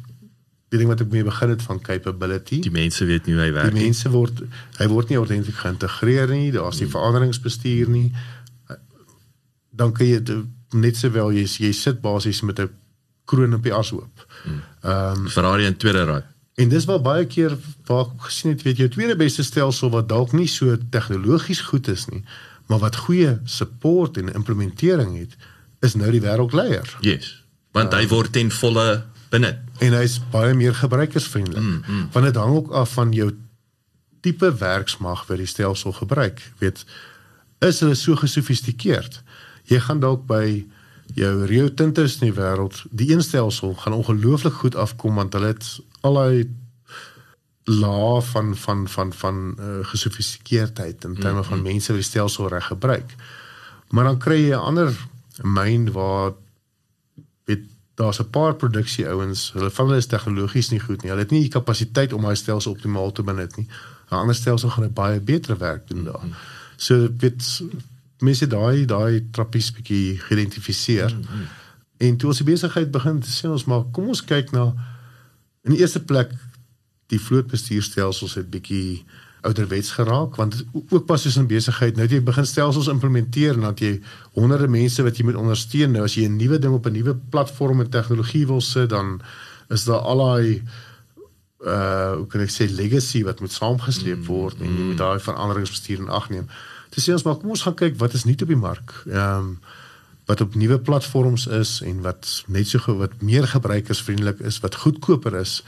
die ding wat ek mee begin het van capability. Die mense weet nie hoe hy werk Die nie. mense word hy word nie ordentlik geïntegreer nie. Daar's nie veranderingsbestuur nie. Dan kan jy net sowel jy jy sit basies met 'n kroon op die as hoop. Ehm um, Ferrari in tweede rad. En dis wel baie keer waar ek gesien het, weet jy, tweede beste stelsel wat dalk nie so tegnologies goed is nie, maar wat goeie support en implementering het, is nou die wêreldleier. Yes. Want hy word ten volle benut. en hy's baie meer gebruikersvriendelik. Mm, mm. Want dit hang ook af van jou tipe werksmag wat die stelsel gebruik. Weet, is hulle so gesofistikeerd? Jy gaan dalk by jou Rio Tintos in die wêreld, die een stelsel gaan ongelooflik goed afkom want hulle het allei laag van van van van uh, gesofistikeerdheid in terme van mense wat die stelsel reg gebruik. Maar dan kry jy 'n ander myn waar weet daar's 'n paar produksie ouens, hulle van hulle is tegnologies nie goed nie. Hulle het nie die kapasiteit om hy stelsel optimaal te benut nie. 'n Ander stelsel gaan baie beter werk doen daar. So weet mense daai daai trappies bietjie geïdentifiseer. Mm -hmm. En toe ons die besigheid begin sê ons maar kom ons kyk na in die eerste plek die vlootbestuurstelsels het bietjie ouderwets geraak want ook pas soos in besigheid nou jy begin stelsels implementeer en dan jy honderde mense wat jy moet ondersteun nou as jy 'n nuwe ding op 'n nuwe platform en tegnologie wil sit dan is daar al daai uh hoe kan ek sê legacy wat moet saamgesleep word en jy moet daai veranderingsbestuur in ag neem. Dis sê ons maar kom ons gaan kyk wat is nuut op die mark. Ehm um, wat op nuwe platforms is en wat net so wat meer gebruikersvriendelik is, wat goedkoper is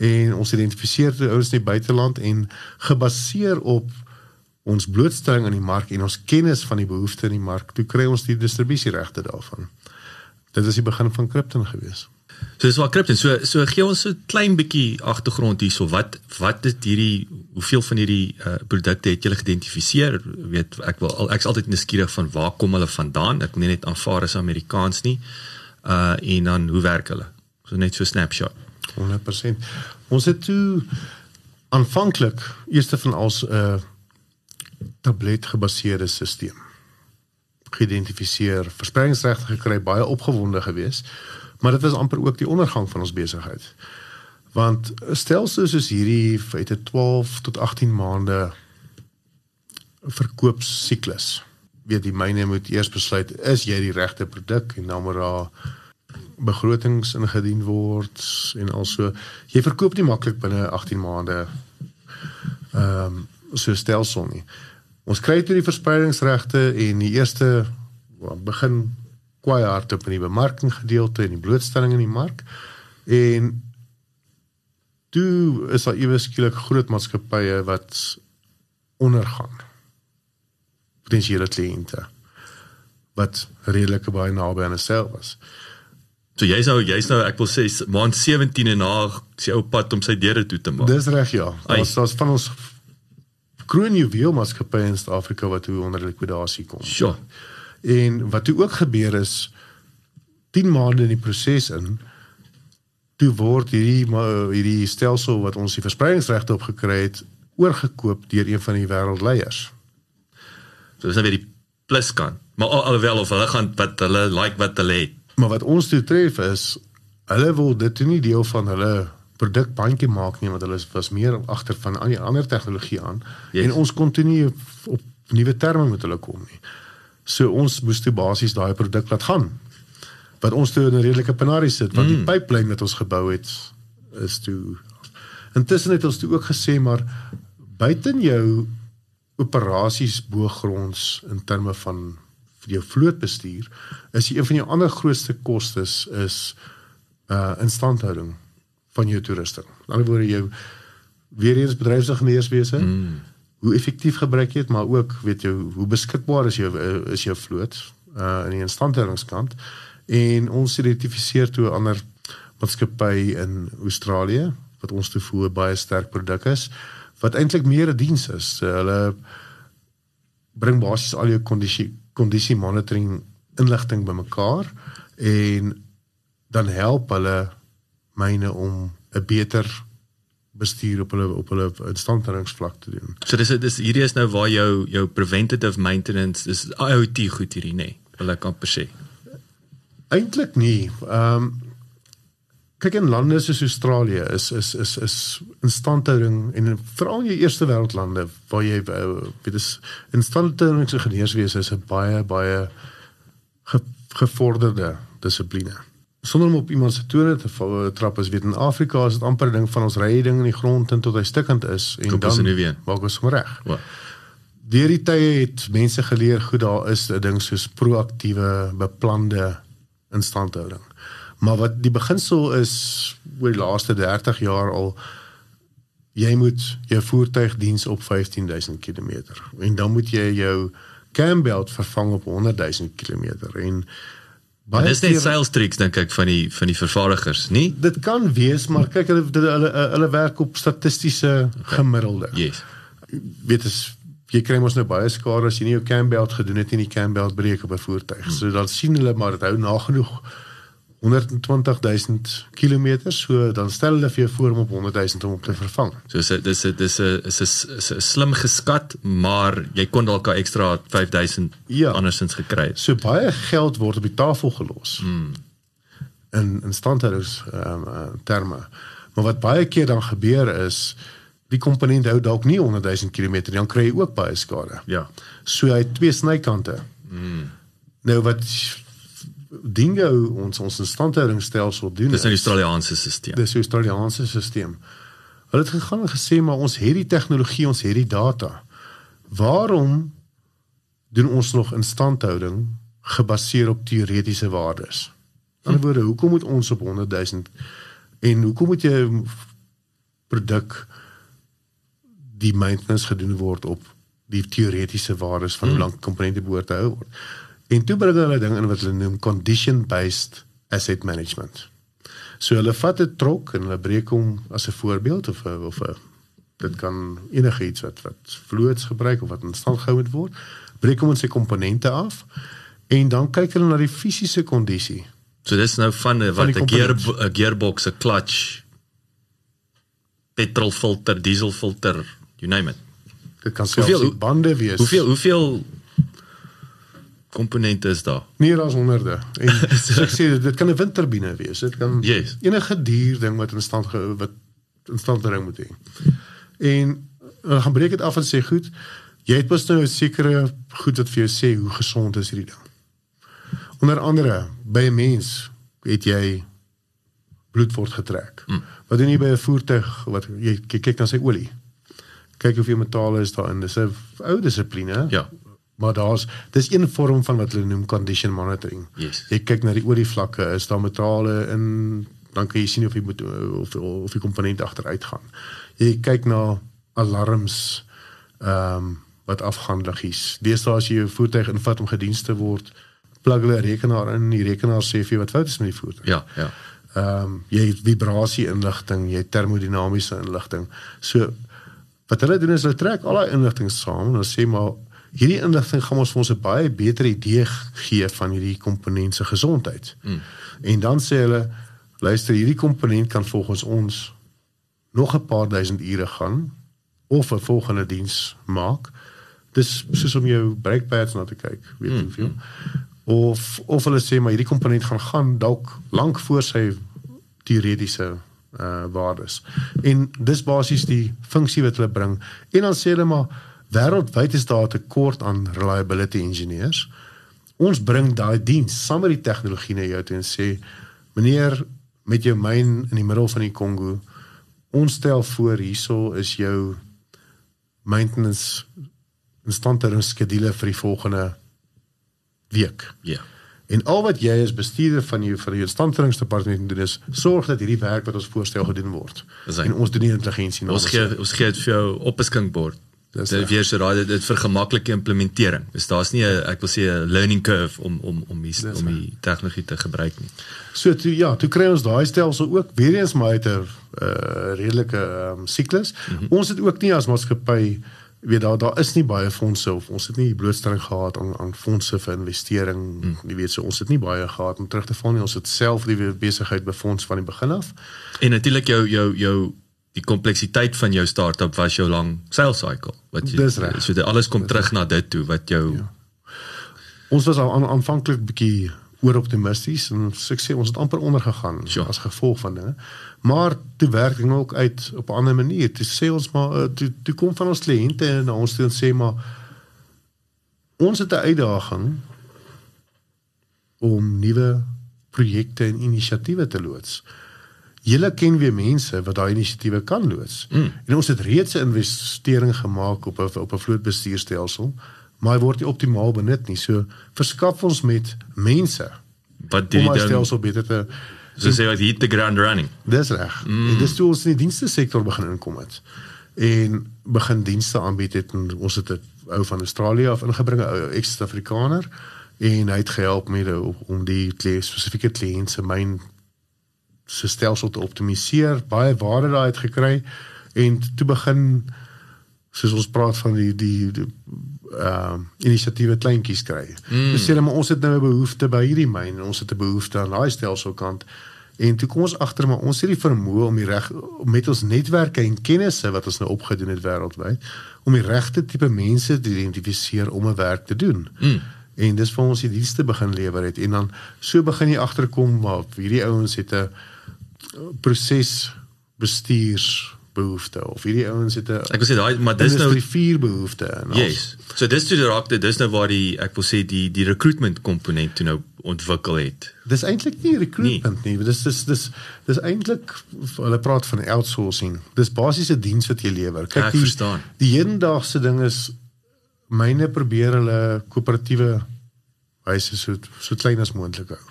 en ons identifiseer die ouens in die buiteland en gebaseer op ons blootstelling aan die mark en ons kennis van die behoeftes in die mark, toe kry ons die distribusieregte daarvan. Dit is die begin van Krypton gewees. So dis waar Krypton. So so gee ons 'n klein bietjie agtergrond hierso. Wat wat is hierdie hoeveel van hierdie uh, produkte het julle geïdentifiseer? Weet ek wil al ek's altyd nuuskierig van waar kom hulle vandaan? Ek wil nie net aanvaar as Amerikaans nie. Uh en dan hoe werk hulle? So net so 'n snapshot. 100%. Ons het toe aanvanklik eerste van als 'n uh, tablet gebaseerde stelsel geïdentifiseer, verspreidingsregte gekry, baie opgewonde geweest, maar dit was amper ook die ondergang van ons besigheid. Want stelsels soos hierdie het 'n 12 tot 18 maande verkoopsiklus. Weet die myne moet eers besluit is jy die regte produk en dan moet daar begrotings ingedien word en also jy verkoop nie maklik binne 18 maande ehm um, so stelsel nie. Ons kry toe die verspreidingsregte en die eerste begin kwai hard op in die bemarking gedeelte en die blootstelling in die mark en toe is daar ewe skielik groot maatskappye wat ondergaan. Potensiële kliënte wat redelik baie naby aan homself was. So jy's nou jy's nou ek wil sê maand 17 en na sy ou pad om sy deure toe te maak. Dis reg ja. Ons ons van ons kroonjuweel maatskappy in Suid-Afrika wat toe onder likwidasie kom. Sure. En wat toe ook gebeur is 10 maande in die proses in toe word hierdie hierdie stelsel wat ons die verspreidingsregte op gekry het oorgekoop deur een van die wêreldleiers. So dis nou weer die plus kant. Maar al, alhoewel of hulle gaan wat hulle like wat hulle het Maar wat ons toe tref is hulle wil dit nie deel van hulle produkbandjie maak nie want hulle was meer agter van al die ander tegnologie aan yes. en ons kon toe nie op nuwe terme met hulle kom nie. So ons moes toe basies daai produk laat gaan. Wat ons toe in 'n redelike penarie sit want mm. die pipeline wat ons gebou het is toe intussen het ons toe ook gesê maar buiten jou operasies bo gronds in terme van vir jou vlootbestuur is een van jou ander grootste kostes is uh instandhouding van jou toerusting. Aan die ander woorde jou weer eens bedryfsingenieurswese. Mm. Hoe effektief gebruik jy dit, maar ook weet jy hoe beskikbaar is jou is jou vloot uh in die instandhoudingskant en ons identifiseer toe 'n ander maatskappy in Australië wat ons te voer baie sterk produk is wat eintlik meer 'n diens is. Uh, hulle bring basies al jou kondisie kondisie monitoring inligting bymekaar en dan help hulle myne om 'n beter bestuur op hulle op hulle instandhoudingsvlak te doen. So dis dis hierdie is nou waar jou jou preventative maintenance is IoT goed hierdie nê. Nee, wil ek amper sê. Eintlik nie. Ehm um, kyk in lande soos Australië is is is is instandhouding en veral in jou eerste wêreldlande waar jy weet is instandhoudingsingenieurswese is 'n baie baie ge, gevorderde dissipline. Sonder om op iemand se tone te val, trap as weet in Afrika is dit amper 'n ding van ons ry ding in die grond en tot hy stukkend is en Koop dan maak ons hom reg. Deur die tye het mense geleer goed daar is 'n ding soos proaktiewe beplande instandhouding. Maar wat die beginsel is oor die laaste 30 jaar al jy moet jou voertuig diens op 15000 km en dan moet jy jou cam belt vervang op 100000 km en baie dis net sales tricks dink ek van die van die vervaardigers, nie? Dit kan wees, maar kyk hulle hulle hulle werk op statistiese gemiddelde. Yes. Weet as jy kry mos nou baie skade as jy nie jou cam belt gedoen het nie, die cam belt breek op 'n voertuig. Hmm. So dan sien hulle maar dit hou nagenoeg 120000 km so dan stel hulle vir jou voor om op 100000 om op te vervang. So dis dis dis 'n is 'n slim geskat, maar jy kon dalk 'n ekstra 5000 ja. andersins gekry. So baie geld word op die tafel gelos. Hmm. In in standhoudings ehm um, terme. Maar wat baie keer dan gebeur is die komponent hou dalk nie 100000 km dan kry jy ook baie skade. Ja. So hy het twee snykante. Hmm. Nou wat dinge ons ons instandhoudingsstelsel doen. Dis 'n Australiese stelsel. Dis 'n Australiese stelsel. Hulle het gegaan en gesê maar ons het die tegnologie, ons het die data. Waarom doen ons nog instandhouding gebaseer op teoretiese waardes? In ander woorde, hoekom moet ons op 100 000 en hoekom moet jy produk die maintenance gedoen word op die teoretiese waardes van hoe hmm. lank komponente behoort te hou word? En toe bring hulle ding in wat hulle noem condition based asset management. So hulle vat 'n trok en hulle breek hom as 'n voorbeeld of of a, dit kan enige iets wat wat vloeds gebruik of wat in stand gehou moet word, breek hom in sy komponente af en dan kyk hulle na die fisiese kondisie. So dis nou van 'n wat 'n gear 'n gearbox, 'n clutch petrolfilter, dieselfilter, you name it. Dit kan selfs Hoeveel- bande wees. Hoeveel hoeveel komponente is daar? meer as honderde. En [LAUGHS] soos ek sê dit, kan 'n windturbine wees. Dit kan Yes. enige dier ding wat in stand ge, wat in stand bring moet hê. En dan gaan breek dit af en sê goed, jy het mos nou 'n sekere goed wat vir jou sê hoe gesond is hierdie ding. Onder andere by 'n mens het jy bloed word getrek. Mm. Wat doen jy by 'n voertuig wat jy kyk, kyk na sy olie? Kyk hoeveel metale is daarin. Dis 'n ou dissipline. Ja. Maar daar's dis een vorm van wat hulle noem condition monitoring. Yes. Jy kyk na die olievlakke, is daar metale in dan kan jy sien of die moet of of die komponent agteruit gaan. Jy kyk na alarms ehm um, wat afgaan liggies. Deesdae as jy jou voertuig invat om gediens te word, plug hulle 'n rekenaar in, die rekenaar sê vir jou wat fout is met die voertuig. Ja, ja. Ehm um, jy het vibrasie inligting, jy het termodinamiese inligting. So wat hulle doen is hulle trek al daai inligting saam en hulle sê maar hierdie inligting gaan ons vir ons 'n baie beter idee gee van hierdie komponent se gesondheid. Mm. En dan sê hulle luister hierdie komponent kan volgens ons nog 'n paar duisend ure gaan of 'n volgende diens maak. Dis soos om jou brake pads na te kyk, weet jy hoeveel. Of of hulle sê maar hierdie komponent gaan gaan dalk lank voor sy teoretiese uh waardes. En dis basies die funksie wat hulle bring. En dan sê hulle maar wêreldwyd is daar 'n tekort aan reliability engineers. Ons bring daai diens saam met die tegnologie na jou toe en sê meneer met jou myn in die middel van die Kongo ons stel voor hierso is jou maintenance instandhouding skedule vir die volgende week. Ja. En al wat jy as bestuurder van jou van jou instandhoudingsdepartement doen is sorg dat hierdie werk wat ons voorstel gedoen word. Hy. En ons doen die intelligensie Ons gee ons gee dit vir jou op 'n skinkbord. Dis weer so daai dit, dit vergemaklike implementering. Dus daar's nie 'n ek wil sê 'n learning curve om om om die, Dis om die tegnologie te gebruik nie. So toe ja, toe kry ons daai stelsel ook weer eens maar uit 'n uh, redelike um, siklus. Mm -hmm. Ons het ook nie as maatskappy weet daar daar is nie baie fondse of ons het nie blootstelling gehad aan aan fondse vir investering. Mm. Jy weet so ons het nie baie gehad om terug te val nie. Ons het self die besigheid befonds van die begin af. En natuurlik jou jou jou die kompleksiteit van jou startup was jou lang sales cycle wat jy Dis reg. so dit alles kom terug na dit toe wat jou ja. Ons was aan, aanvanklik bietjie ooroptimisties en so ek sê ons het amper ondergegaan Sure. as gevolg van dinge. Maar toe werk dit ook uit op 'n ander manier. Toe sê ons maar uh, toe toe kom van ons kliënte na ons toe en sê maar ons het 'n uitdaging om nuwe projekte en inisiatiewe te loods. Julle ken weer mense wat daai inisiatiewe kan loods. Mm. En ons het reeds 'n investering gemaak op 'n op 'n vlootbestuurstelsel, maar hy word nie optimaal benut nie. So verskaf ons met mense wat die ding stelsel beter te so sê wat hit the ground running. Dis reg. Mm. En dis toe ons in die dienste sektor begin inkom het. En begin dienste aanbied het en ons het 'n ou van Australië af ingebring, 'n ex-Afrikaner en hy het gehelp met die- om die spesifieke kliënt se myn se stelsel te optimaliseer, baie waarde daai het gekry en toe begin soos ons praat van die die, die ehm uh, inisiatiewe kleintjies kry. Mm. Dis sê hulle maar ons het nou 'n behoefte by hierdie myn en ons het 'n behoefte aan daai stelselkant. En toe kom ons agter maar ons het die vermoë om die reg met ons netwerke en kennisse wat ons nou opgedoen het wêreldwyd om die regte tipe mense te identifiseer om 'n werk te doen. Mm. En dis vir ons die dienste begin lewer het en dan so begin jy agterkom maar hierdie ouens het 'n proses bestuurs behoefte of hierdie ouens het 'n Ek wil sê daai maar dis nou vier behoefte en Yes. So dis toe raak dit dis nou waar die ek wil sê die die recruitment komponent toe nou ontwikkel het. Dis eintlik nie recruitment nie. nie. Dis dis dis dis eintlik hulle praat van outsourcing. Dis basiese diens wat jy lewer. Ja, ek die verstaan. die hedendaagse ding is myne probeer hulle koöperatiewe wyse so so klein as moontlik hou.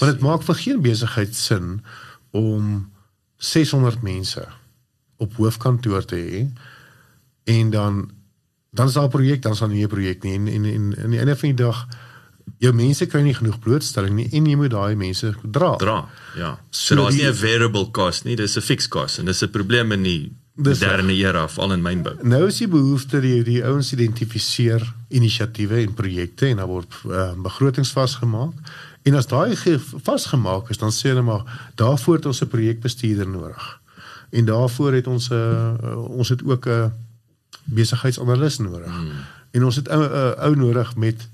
Want dit maak vir geen besigheid sin om 600 mense op hoofkantoor te hê en dan dan is daar 'n projek, dan is daar nie 'n projek nie en en en aan die einde van die dag jou mense kry nie genoeg blootstelling nie en jy moet daai mense dra. Dra. Ja. So, So daar's nie 'n variable cost nie, dis 'n fixed cost en dis 'n probleem in die moderne era veral in mynbou. Nou is die behoefte die die ouens identifiseer inisiatiewe en projekte en dan word uh, begrotings vasgemaak. En as daai ge- vasgemaak is, dan sê hulle maar daarvoor het ons 'n projekbestuurder nodig. En daarvoor het ons 'n uh, ons het ook 'n uh, besigheidsanalis nodig. Hmm. En ons het 'n uh, ou nodig met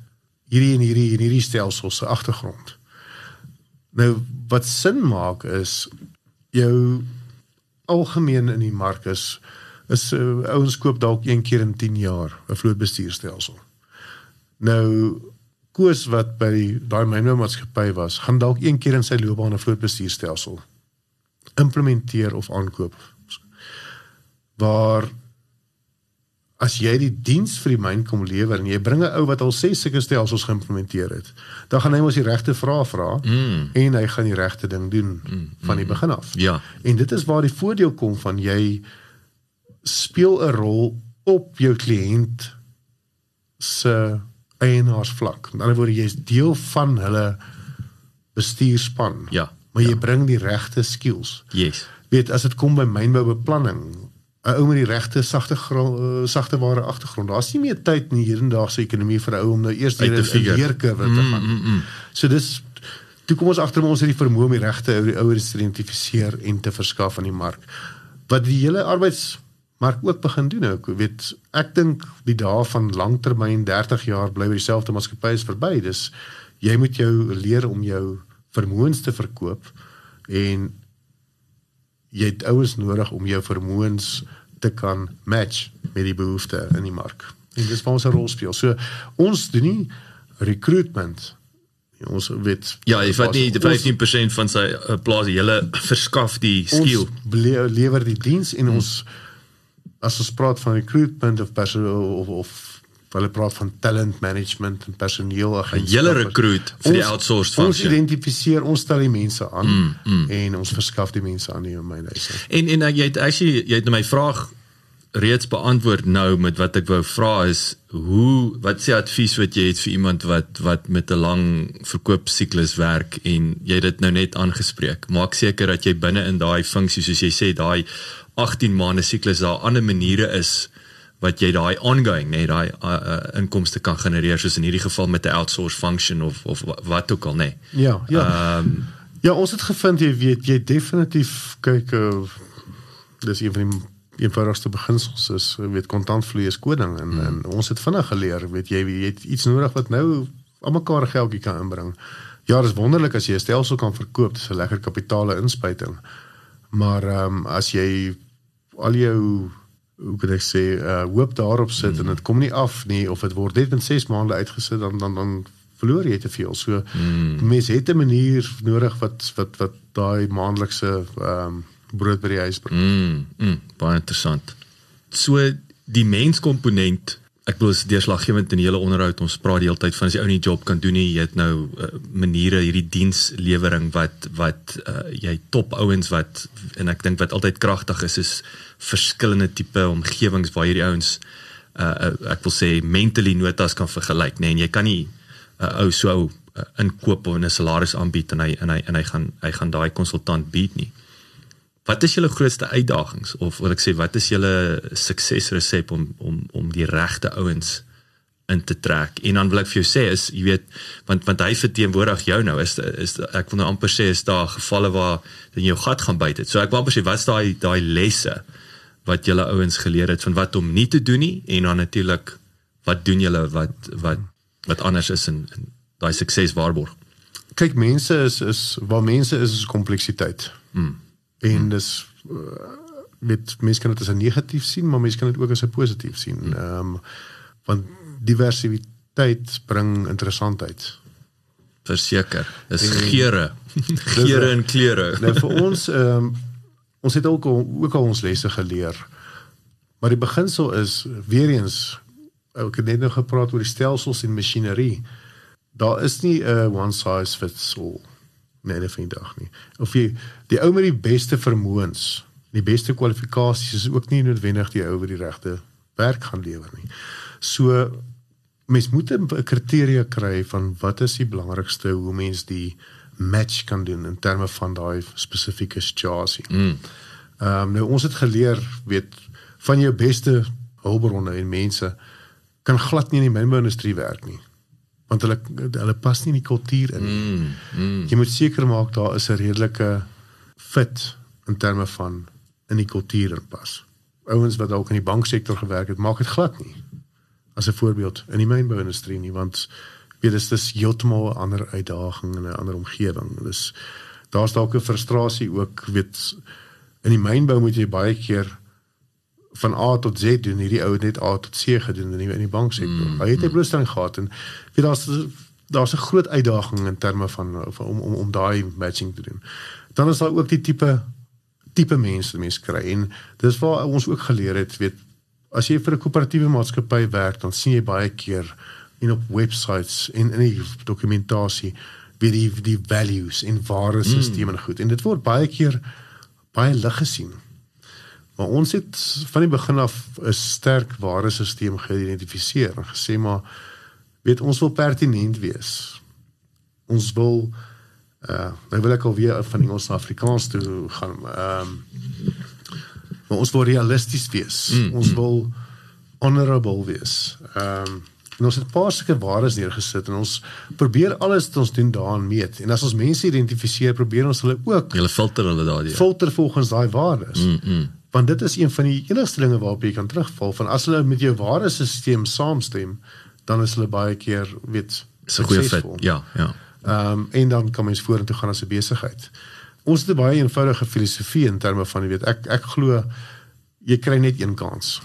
hierdie en hierdie en hierdie stelsels se agtergrond. Nou wat sin maak is jou algemeen in die mark is is uh, ouens koop dalk een keer in 10 jaar 'n vlootbestuurstelsel. Nou Koos wat by daai mynmaatskappy was, gaan dalk een keer in sy loopbaan 'n vlootbestuurstelsel implementeer of aankoop. Waar as jy die diens vir die myn kom lewer en jy bring 'n ou wat al ses sulke stelsels geïmplementeer het, dan gaan hy mos die regte vrae vra mm. en hy gaan die regte ding doen mm. van die mm. begin af. Ja. En dit is waar die voordeel kom van jy speel 'n rol op jou kliënt se eienaarsvlak. Met ander woorde, jy's deel van hulle bestuurspan. Ja. Maar jy ja. bring die regte skills. Yes. Weet as dit kom by mynboubeplanning, 'n ou met die regte sagte uh, sagte ware agtergrond. Daar's nie meer tyd in die hedendaagse ekonomie vir 'n ou om nou eers deur 'n leerkurwe te mm, gaan. Mm, mm, mm. So dis toe kom ons agter ons het die vermoë om die regte ouers te identifiseer en te verskaf aan die mark. Wat die hele arbeids maar ook begin doen ek weet ek dink die dae van langtermyn 30 jaar bly by dieselfde maatskappy is verby. Dis jy moet jou leer om jou vermoëns te verkoop en jy het ouers nodig om jou vermoëns te kan match met die behoeftes in die mark. En dis waar ons 'n rol speel. So ons doen nie recruitment. Ons weet ja jy vat nie die 15% van sy uh, plaas jy verskaf die skill. ons lewer die diens en hmm. As ons praat van recruitment of of of hulle praat van talent management en personeel agentskap. Julle recruit vir die outsourced function. Ons identifiseer, ons stel die mense aan mm, mm. en ons verskaf die mense aan in my huise. En en uh, jy het actually jy het my vraag reeds beantwoord nou met wat ek wou vra is hoe wat sê advies wat jy het vir iemand wat wat met 'n lang verkoopsiklus werk en jy dit nou net aangespreek. Maak seker dat jy binne in daai funksie soos jy sê daai 18 maande siklus daar ander maniere is wat jy daai ongoing nê nee, daai uh, uh, inkomste kan genereer soos in hierdie geval met 'n outsource function of of wat ook al nê. Nee. Ja, ja. Ehm um, ja, ons het gevind jy weet jy definitief kyk uh, dis een van die eenvoudigste beginsels is weet kontantvloei is koding en, hmm. en ons het vinnig geleer weet jy jy het iets nodig wat nou almekaar geldjie kan inbring. Ja, dis wonderlik as jy 'n stelsel kan verkoop, dis 'n lekker kapitaale inspuiting. Maar ehm um, as jy al jou hoe kan ek sê uh hoop daarop sit mm. en dit kom nie af nie of dit word net in 6 maande uitgesit dan dan dan verloor jy te veel. So mm. mense het 'n manier nodig wat wat wat daai maandelikse ehm um, brood by die huis bring. Mm, mm, baie interessant. So die menskomponent ek bedoel is deurslaggewend in die hele onderhoud ons praat die hele tyd van as jy ou nie job kan doen nie jy het nou uh, maniere hierdie dienslewering wat wat uh, jy top ouens wat en ek dink wat altyd kragtig is is verskillende tipe omgewings waar hierdie ouens uh, uh, ek wil sê mentally notas kan vergelyk nê nee, en jy kan nie 'n uh, ou so uh, inkoop of 'n salaris aanbied en hy en hy en hy gaan hy gaan daai konsultant bied nie Wat is julle grootste uitdagings of wil ek sê wat is julle suksesresep om om om die regte ouens in te trek? En dan wil ek vir jou sê is jy weet want want hy verteenwoordig jou nou is is ek wil nou amper sê is daar gevalle waar dan jou gat gaan byt het. So ek wil amper sê wat's daai daai lesse wat julle ouens geleer het van wat om nie te doen nie en dan natuurlik wat doen julle wat wat wat anders is in, in daai sukses waarborg. Kyk mense is is waar mense is is kompleksiteit. Hmm en hmm. dis met uh, mense kan dit as 'n negatief sien, maar mense kan dit ook as 'n positief sien. Hmm. Ehm um, want diversiteit bring interessantheid. Verseker. Dis geure. [LAUGHS] geure en kleure. nou vir [LAUGHS] ons ehm um, ons het ook al, ook al ons lesse geleer. Maar die beginsel is weer eens ek het net nou gepraat oor die stelsels en masjinerie. Daar is nie 'n one size fits all nee, nee, van die dag nie. Of jy die ou met die beste vermoëns, die beste kwalifikasies is ook nie noodwendig die ou wat die regte werk gaan lewer nie. So mens moet 'n kriteria kry van wat is die belangrikste hoe mens die match kan doen in terme van daai spesifieke situasie. Mm. Ehm um, nou ons het geleer weet van jou beste hulpbronne en mense kan glad nie in die mynbouindustrie werk nie want hulle hulle pas nie in die kultuur in. Mm, mm. Jy moet seker maak daar is 'n redelike fit in terme van in die kultuur inpas. Ouens wat dalk in die banksektor gewerk het, maak dit glad nie. As 'n voorbeeld in die mynbouindustrie nie, want weet dis dis heeltemal 'n ander uitdaging en 'n ander omgewing. Dis daar's dalk 'n frustrasie ook, weet in die mynbou moet jy baie keer van A tot Z doen, hierdie ou net A tot C gedoen in die, in die banksektor. Mm, hy het 'n blootstelling gehad en weet daar's daar's 'n groot uitdaging in terme van, van om om om daai matching te doen. Dan is daar ook die tipe tipe mense mense kry en dis waar ons ook geleer het, weet as jy vir 'n koöperatiewe maatskappy werk, dan sien jy baie keer in op websites en in die dokumentasie wie die die values en waardesisteme mm. goed en dit word baie keer baie lig gesien. Maar ons het van die begin af 'n sterk waardesisteem geïdentifiseer en gesê maar weet ons wil pertinent wees. Ons wil uh nou wil ek al weer van Engels na Afrikaans toe gaan. Ehm um, maar ons wil realisties wees. Mm, ons mm. wil honorable wees. Ehm um, En ons het 'n paar sulke waardes neergesit en ons probeer alles wat ons doen daarin meet. En as ons mense identifiseer, probeer ons hulle ook hulle filter hulle daardie. Filter volgens daai waardes. Mm, mm. Want dit is een van die enigste dinge waarop jy kan terugval van as hulle met jou waardesisteem saamstem, dan is hulle baie keer weet 'n goeie fit. Ja, ja. Ehm um, en dan kan mens vorentoe gaan as 'n besigheid. Ons het 'n baie eenvoudige filosofie in terme van jy weet ek ek glo jy kry net een kans.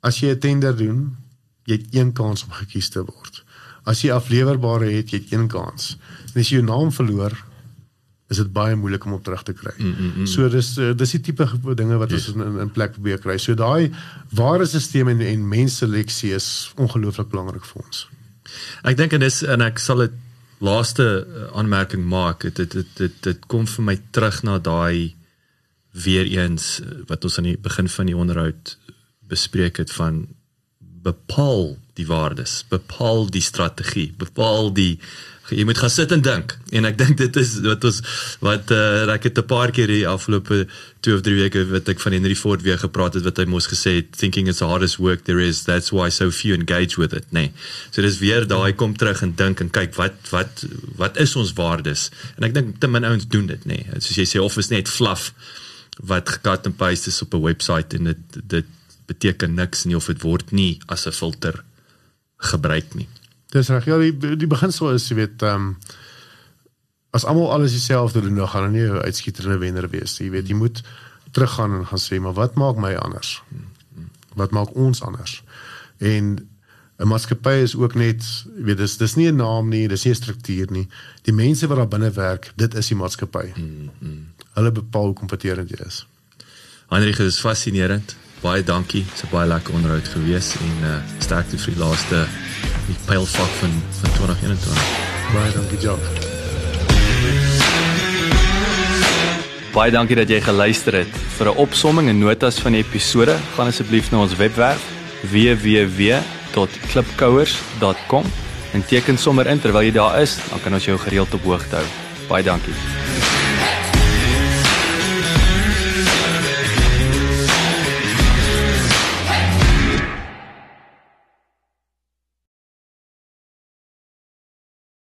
As jy 'n tender doen, jy het een kans om gekies te word. As jy aflewerbare het, jy het een kans. En as jy jou naam verloor, is dit baie moeilik om op terug te kry. Mm, mm, mm. So dis uh, dis die tipe dinge wat yes. ons in in plek probeer kry. So daai ware stelsel en en mensseleksie is ongelooflik belangrik vir ons. Ek dink en dis en ek sal dit laaste eh, aanmerking maak. Dit dit dit dit, dit kom vir my terug na daai weer eens eh, wat ons aan die begin van die onderhoud bespreek het van bepaal die waardes, bepaal die strategie, bepaal die jy moet gaan sit en dink. En ek dink dit is wat ons wat uh, ek het 'n paar keer die afgelope 2 of 3 weke wat ek van Henry Ford weer gepraat het wat hy mos gesê het thinking is the hardest work there is that's why so few engage with it, nê. Nee. So dis weer daai kom terug en dink en kyk wat wat wat is ons waardes? En ek dink te min ouens doen dit, nê. Nee. Soos jy sê of is net fluff wat gekat en paste is op 'n webwerf en dit dit beteken niks nie of dit word nie as 'n filter gebruik nie. Dis reg. Ja, die die beginsel is jy weet ehm um, as almal alles dieselfde doen, dan gaan er nie 'n uitskieterende wenner wees nie. Jy weet jy moet teruggaan en gaan sê, maar wat maak my anders? Wat maak ons anders? En 'n maatskappy is ook net, jy weet dis dis nie 'n naam nie, dis nie 'n struktuur nie. Die mense wat daar binne werk, dit is die maatskappy. Mm, mm. Hulle bepaal hoe kompeterend jy is. Heinrich, dit is fascinerend baie dankie. Dit's 'n baie lekker onderhoud gewees en uh sterkte vir die laaste die pylfak van van 2021. Baie dankie, Jock. Baie dankie dat jy geluister het. Vir 'n opsomming en notas van die episode, gaan asseblief na ons webwerf www.klipkouers.com en teken sommer in terwyl jy daar is, dan kan ons jou gereeld op hoogte hou. Baie dankie.